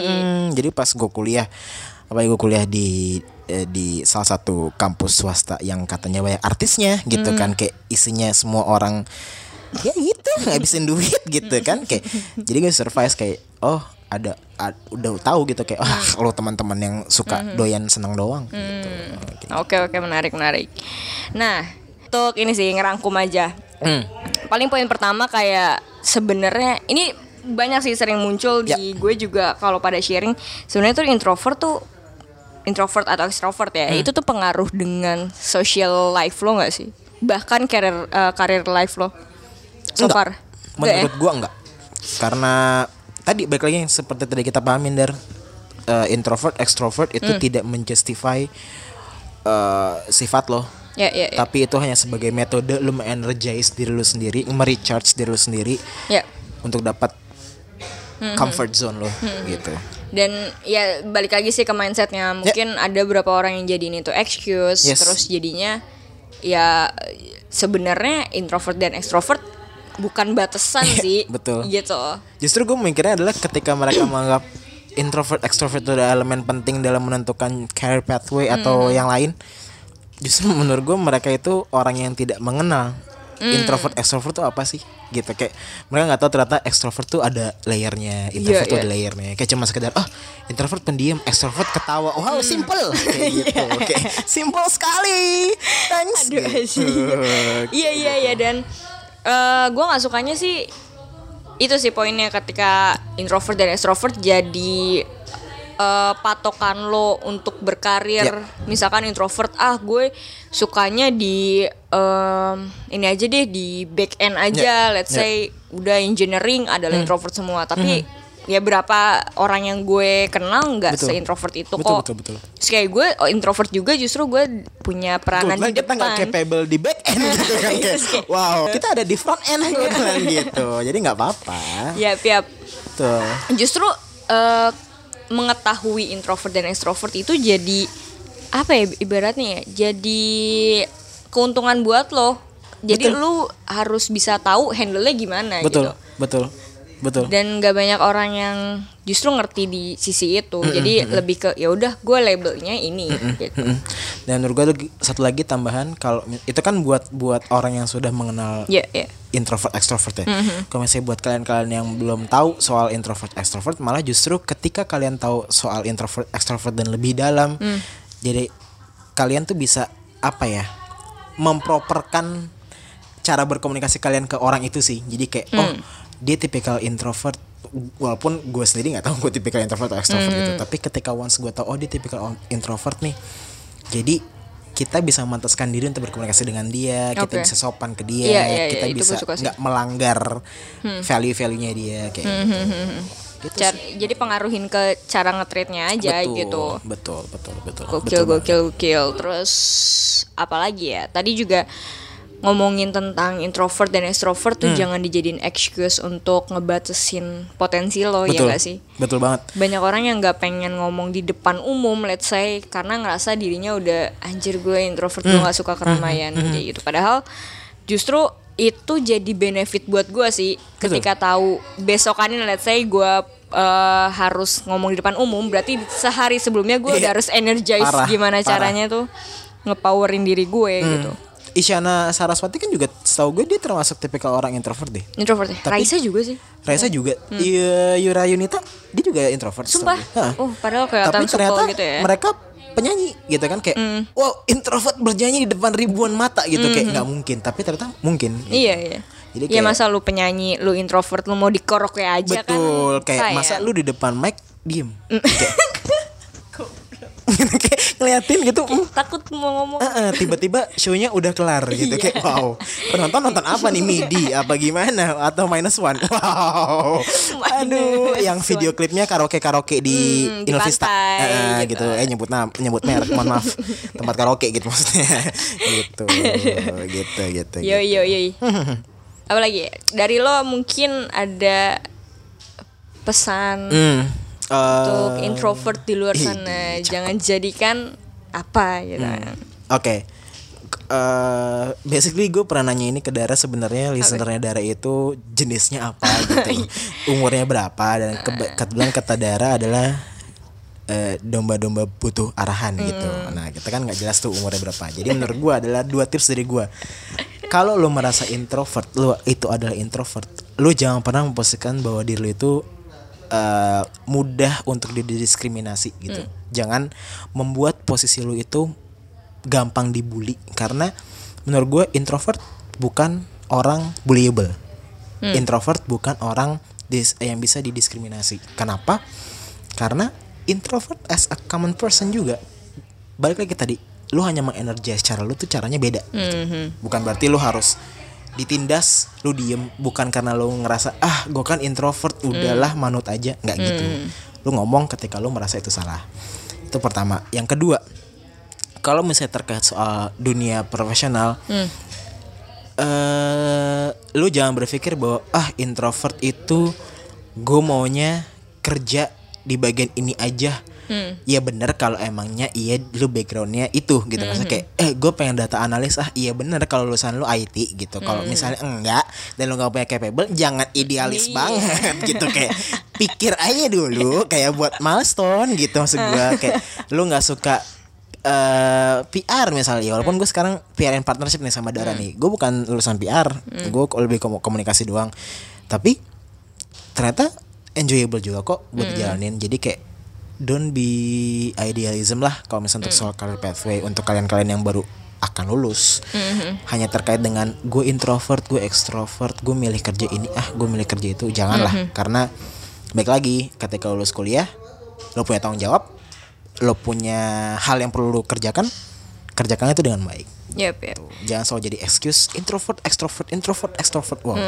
Jadi pas gue kuliah apa gue kuliah di eh, di salah satu kampus swasta yang katanya banyak artisnya gitu kan kayak isinya semua orang ya gitu ngabisin duit gitu kan kayak jadi gue survive kayak oh ada ad- udah tahu gitu kayak wah lo teman-teman yang suka doyan seneng doang gitu. Gitu. Oke, oke, menarik, menarik. Nah, untuk ini sih ngerangkum aja. Hmm. Paling poin pertama kayak sebenarnya ini banyak sih sering muncul di gue juga kalau pada sharing sebenarnya tuh introvert tuh introvert atau extrovert ya itu tuh pengaruh dengan social life lo nggak sih bahkan karir eh, karir life lo so Enggak. far Enggak ya? Menurut gua enggak. Karena tadi balik lagi yang seperti tadi kita pahamin dari eh, introvert, extrovert itu Hmm. tidak menjustify eh, sifat lo. ya ya ya, Tapi itu hanya sebagai metode lu energize diri lu sendiri, merecharge diri lu sendiri ya. untuk dapat comfort zone lo gitu. dan ya balik lagi sih ke mindsetnya mungkin ada beberapa orang yang jadiin itu excuse Yes. terus jadinya ya sebenarnya introvert dan extrovert bukan batasan sih betul. gitu Justru gue mikirnya adalah ketika mereka menganggap introvert extrovert itu adalah elemen penting dalam menentukan career pathway atau yang lain. Justru menurut gue mereka itu orang yang tidak mengenal. Introvert extrovert itu apa sih? Gitu kayak mereka nggak tahu ternyata extrovert tuh ada layernya introvert Iya, tuh iya. ada layernya. Kayak cuma sekedar oh introvert pendiam extrovert ketawa. Wow simple. Kayak gitu. Kayak simple sekali. Thanks. Aduh, gitu. iya iya iya dan eh gue nggak sukanya sih itu sih poinnya ketika introvert dan extrovert jadi eh, patokan lo untuk berkarir Ya. misalkan introvert ah gue sukanya di em, ini aja deh di back end aja Ya. let's Ya. say udah engineering adalah introvert semua tapi ya berapa orang yang gue kenal nggak Betul. se-introvert itu Betul, kok betul, betul. Terus kayak gue oh, introvert juga justru gue punya peranan Kebetulan di kita nggak depan capable di back end gitu kan kayak, kayak- wow kita ada di front end kebetulan gitu jadi nggak apa-apa Ya, piap. tuh Justru eh, mengetahui introvert dan extrovert itu jadi apa ya ibaratnya ya? Jadi keuntungan buat lo. Jadi Betul. lu harus bisa tahu handle-nya gimana betul gitu. betul betul. Dan gak banyak orang yang justru ngerti di sisi itu. Jadi lebih ke ya udah gue labelnya ini gitu. Mm-mm. dan menurut gue tuh satu lagi tambahan kalau itu kan buat buat orang yang sudah mengenal ya ya introvert extrovert ya. Kalau misalnya buat kalian-kalian yang belum tahu soal introvert extrovert, malah justru ketika kalian tahu soal introvert extrovert dan lebih dalam, jadi kalian tuh bisa apa ya, memproperkan cara berkomunikasi kalian ke orang itu sih. Jadi kayak oh dia tipikal introvert walaupun gue sendiri nggak tahu gue tipikal introvert atau extrovert gitu tapi ketika once gue tahu oh dia tipikal introvert nih jadi kita bisa memantaskan diri untuk berkomunikasi dengan dia kita Oke. bisa sopan ke dia Iya, iya, kita itu bisa gue suka sih. nggak melanggar value-value-nya dia kayak gitu. Gitu Car- sih. jadi pengaruhin ke cara nge-treatnya aja betul, gitu betul betul betul gokil betul banget. gokil gokil terus apalagi ya tadi juga ngomongin tentang introvert dan extrovert tuh Hmm. jangan dijadiin excuse untuk ngebatasin potensi lo betul ya gak sih betul banget banyak orang yang nggak pengen ngomong di depan umum let's say karena ngerasa dirinya udah anjir gue introvert Hmm. gue nggak suka keramaian kayak gitu padahal justru itu jadi benefit buat gue sih ketika tahu besokannya let's say gue eh, harus ngomong di depan umum berarti sehari sebelumnya gue udah Iya. harus energize Parah, gimana parah. caranya tuh ngepowerin diri gue gitu Isyana Saraswati kan juga setahu gue dia termasuk tipikal orang introvert deh. Introvert ya? Tapi- Raisa juga sih. Raisa juga. Iya, Yura Yunita dia juga introvert Hmm. sumpah? oh padahal kelihatan tapi ternyata gitu ya? Hmm. mereka penyanyi gitu kan kayak wow introvert bernyanyi di depan ribuan mata gitu. Kayak nggak mungkin tapi ternyata mungkin. Gitu. iya iya. Jadi ya kayak- masa lu penyanyi lu introvert lu mau dikorok aja kan? Betul kayak masa lu di depan mic diem. Kayak kayak ngeliatin gitu mm, takut mau ngomong. Eh, eh, tiba-tiba shownya udah kelar gitu Iya. kayak wow penonton nonton apa nih midi? Apa gimana? Atau minus one? Wow. Aduh yang video klipnya karaoke karaoke di Hmm, Innovista Eh, eh, gitu. gitu. Eh nyebut nam nyebut merek mohon maaf. Tempat karaoke gitu maksudnya. Gitu gitu gitu yo gitu. yo. Yo apa lagi? Dari lo mungkin ada pesan Hmm, untuk eh, introvert di luar sana jangan jadikan apa gitu Hmm. Oke. K- eh, basically gue pernah nanya ini ke Dara sebenarnya listenernya Dara itu jenisnya apa gitu, umurnya berapa dan keba- kebetulan kata Dara adalah eh, domba-domba butuh arahan gitu. Nah kita kan nggak jelas tuh umurnya berapa. Jadi menurut gue adalah dua tips dari gue. Kalau lo merasa introvert, lo itu adalah introvert. Lo jangan pernah memposisikan bahwa diri lo itu eh, mudah untuk didiskriminasi gitu. Jangan membuat posisi lo itu gampang dibully karena menurut gue introvert bukan orang bullyable. Introvert bukan orang dis- yang bisa didiskriminasi. Kenapa? Karena introvert as a common person juga balik lagi tadi lu hanya mengenergize cara lu tuh caranya beda gitu. bukan berarti lu harus ditindas lu diem. Bukan karena lu ngerasa ah gue kan introvert udahlah manut aja. Nggak gitu. Lu ngomong ketika lu merasa itu salah. Itu pertama. Yang kedua kalau misalnya terkait soal dunia profesional eh lu jangan berpikir bahwa ah introvert itu gue maunya kerja di bagian ini aja ya bener kalau emangnya iya lu backgroundnya itu gitu. Maksudnya kayak eh gue pengen data analis ah iya bener kalau lulusan lu IT gitu. Kalau misalnya enggak dan lu gak punya capable jangan idealis Iya. banget gitu. Kayak pikir aja dulu kayak buat milestone gitu. Maksud gue kayak lu nggak suka eh PR misalnya. Walaupun gue sekarang PR and partnership nih sama Dara nih. Gue bukan lulusan PR gue lebih komu- komunikasi doang. Tapi ternyata enjoyable juga kok buat dijalanin. Jadi kayak don't be idealism lah kalau misalnya untuk soal career pathway untuk kalian-kalian yang baru akan lulus. Hanya terkait dengan gue introvert gue extrovert gue milih kerja ini ah gue milih kerja itu. Janganlah karena baik lagi ketika lulus kuliah lo punya tanggung jawab lo punya hal yang perlu lo kerjakan kerjakannya itu dengan baik. Yep, yep. jangan selalu jadi excuse introvert extrovert introvert extrovert. Wow.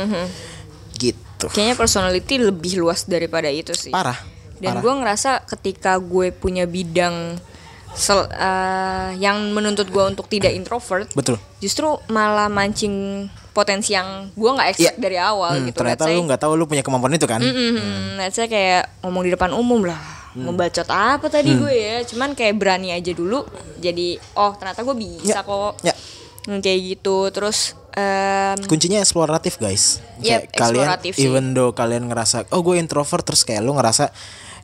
Gitu. Kayaknya personality lebih luas daripada itu sih. parah Dan gue ngerasa ketika gue punya bidang sel- eh, yang menuntut gue untuk tidak introvert, betul justru malah mancing potensi yang gue nggak expect Iya. dari awal Hmm, gitu. ternyata Let's say- lu nggak tahu lu punya kemampuan itu kan Mm-mm, let's say kayak ngomong di depan umum lah. Hmm. Membacot apa tadi gue ya? Cuman kayak berani aja dulu. Jadi oh ternyata gue bisa Ya, kok. ya. Hmm, kayak gitu terus Em, kuncinya eksploratif guys Yep, Kayak kalian sih. even though kalian ngerasa oh gue introvert terus kayak lu ngerasa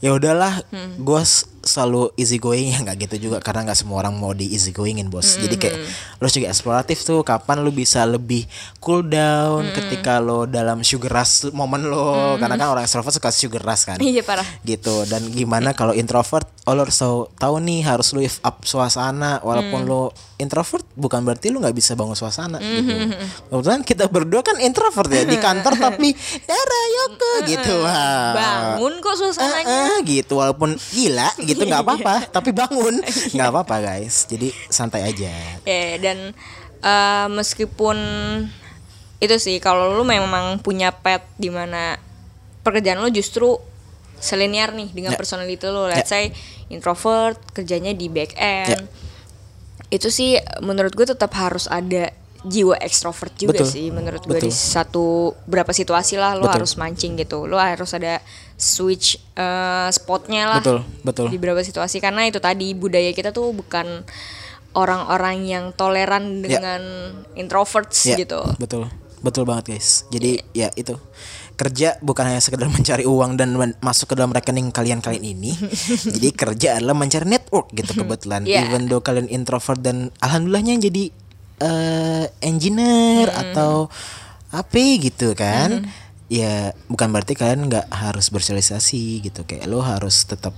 ya udahlah Hmm. gue selalu easy going ya nggak gitu juga karena nggak semua orang mau di easy goingin bos jadi kayak Hmm. lu juga eksploratif tuh kapan lu bisa lebih cool down Hmm. ketika lo dalam sugar rush momen lo karena kan orang extrovert suka sugar rush kan iya parah gitu dan gimana kalau introvert lo harus tahu tahu nih harus lu lift up suasana. Walaupun lo introvert bukan berarti lu nggak bisa bangun suasana gitu. kebetulan kita berdua kan introvert ya di kantor tapi Dara Yoko gitu wah. Bangun kok suasananya. Eh, eh, gitu walaupun gila gitu nggak apa-apa tapi bangun. Nggak apa-apa guys jadi santai aja. Ya dan eh, meskipun itu sih kalau lu memang punya pet di mana pekerjaan lu justru selinier nih dengan Ya. personality lu, let's say introvert kerjanya di back end. Ya. Itu sih menurut gue tetap harus ada jiwa ekstrovert juga Betul. sih menurut gue di satu berapa situasi lah lo Betul. harus mancing gitu lo harus ada switch eh, spotnya lah Betul, betul. di beberapa situasi karena itu tadi budaya kita tuh bukan orang-orang yang toleran Ya. dengan introverts Ya, gitu. betul betul banget guys jadi ya itu kerja bukan hanya sekedar mencari uang dan men- masuk ke dalam rekening kalian-kalian ini. Jadi kerja adalah mencari network gitu kebetulan. Yeah. even though kalian introvert dan alhamdulillahnya jadi eh, engineer atau apa gitu kan. Ya bukan berarti kalian nggak harus bersosialisasi gitu. Kayak lo harus tetap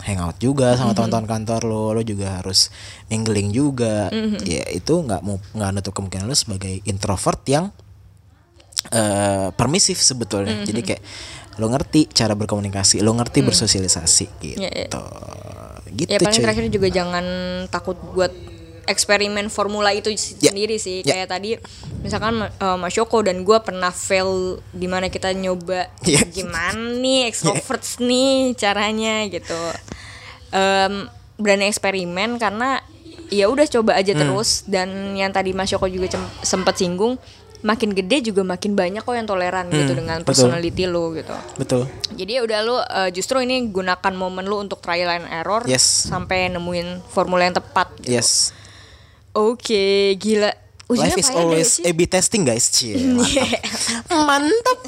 hangout juga sama teman-teman kantor lo lo juga harus mingling juga. Ya itu nggak mau nggak nutup kemungkinan lo sebagai introvert yang eh permisif sebetulnya jadi kayak lo ngerti cara berkomunikasi lo ngerti bersosialisasi gitu Ya, ya. gitu Ya paling cuy. terakhir juga jangan takut buat eksperimen formula itu Ya. sendiri sih. Ya. Kayak tadi misalkan eh, Mas Yoko dan gua pernah fail di mana kita nyoba Ya. gimana nih extroverts nih caranya gitu. Em, berani eksperimen karena ya udah coba aja Hmm. terus dan yang tadi Mas Yoko juga sempat singgung makin gede juga makin banyak kok yang toleran gitu dengan Hmm, betul. personality lo gitu. betul Jadi ya udah lu uh, justru ini gunakan momen lu untuk trial and error Yes. sampai nemuin formula yang tepat. gitu. yes Oke, gila. Ujiannya Life is faedah always. A/B testing guys, cie. Mantap. Mantap.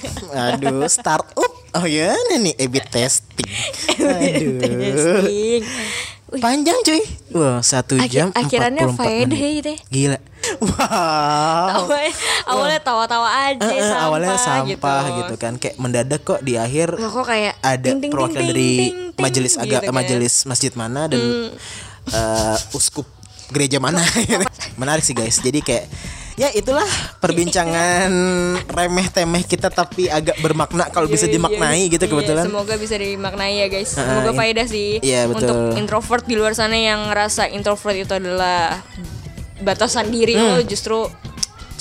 Aduh, startup. Oh ya, ini nih A/B testing. Aduh. Testing. Panjang cuy. Wah, satu Akhir- jam akhirannya 44 faedah menit. gitu ya. Gila. Wow. awalnya, awalnya tawa-tawa aja Eh, eh, sampah, awalnya sampah gitu. kan kayak mendadak kok di akhir Loh, kok kayak ada ting, ting, ting, perwakilan ting, dari ting, ting, majelis gitu agak kan. Hmm. majelis masjid mana dan eh, uskup gereja mana gitu. menarik sih guys jadi kayak ya itulah perbincangan remeh temeh kita tapi agak bermakna kalau bisa Iya, iya, dimaknai iya. gitu Iya, kebetulan semoga bisa dimaknai ya guys. Semoga faedah sih Iya, betul. untuk introvert di luar sana yang ngerasa introvert itu adalah batasan diri lo justru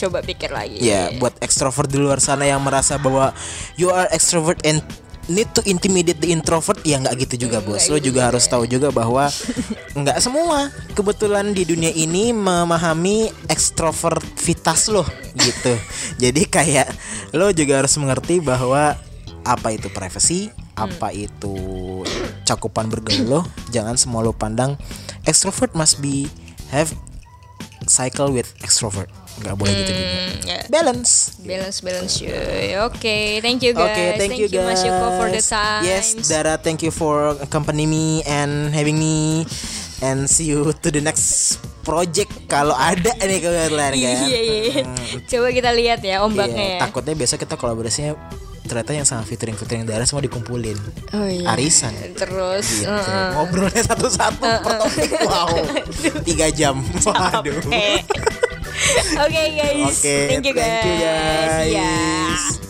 coba pikir lagi. Hmm. Ya, buat ekstrovert di luar sana yang merasa bahwa you are extrovert and need to intimidate the introvert ya nggak gitu juga bos. Lo juga harus tahu juga bahwa nggak semua kebetulan di dunia ini memahami ekstrovertivitas lo gitu. Jadi kayak lo juga harus mengerti bahwa apa itu privacy, apa itu cakupan bergaul lo. Jangan semua lo pandang extrovert must be have cycle with extrovert. Nggak boleh gitu juga ya. balance. Balance balance cuy. Oke, thank you guys. Oke, thank, you guys. Mas Yoko for the time. Yes, Dara, thank you for accompany me and having me and see you to the next project kalau ada nih kebetulan kan. Iya iya. Coba kita lihat ya ombaknya Iya, ya. takutnya besok kita kolaborasinya ternyata yang sama featuring featuring daerah semua dikumpulin. Oh, iya. arisan. Terus gitu. uh, ngobrolnya satu-satu uh, per topik. Wow. Tiga jam. Waduh. Oke. Okay, guys. Okay, thank you guys, thank you guys. Yeah.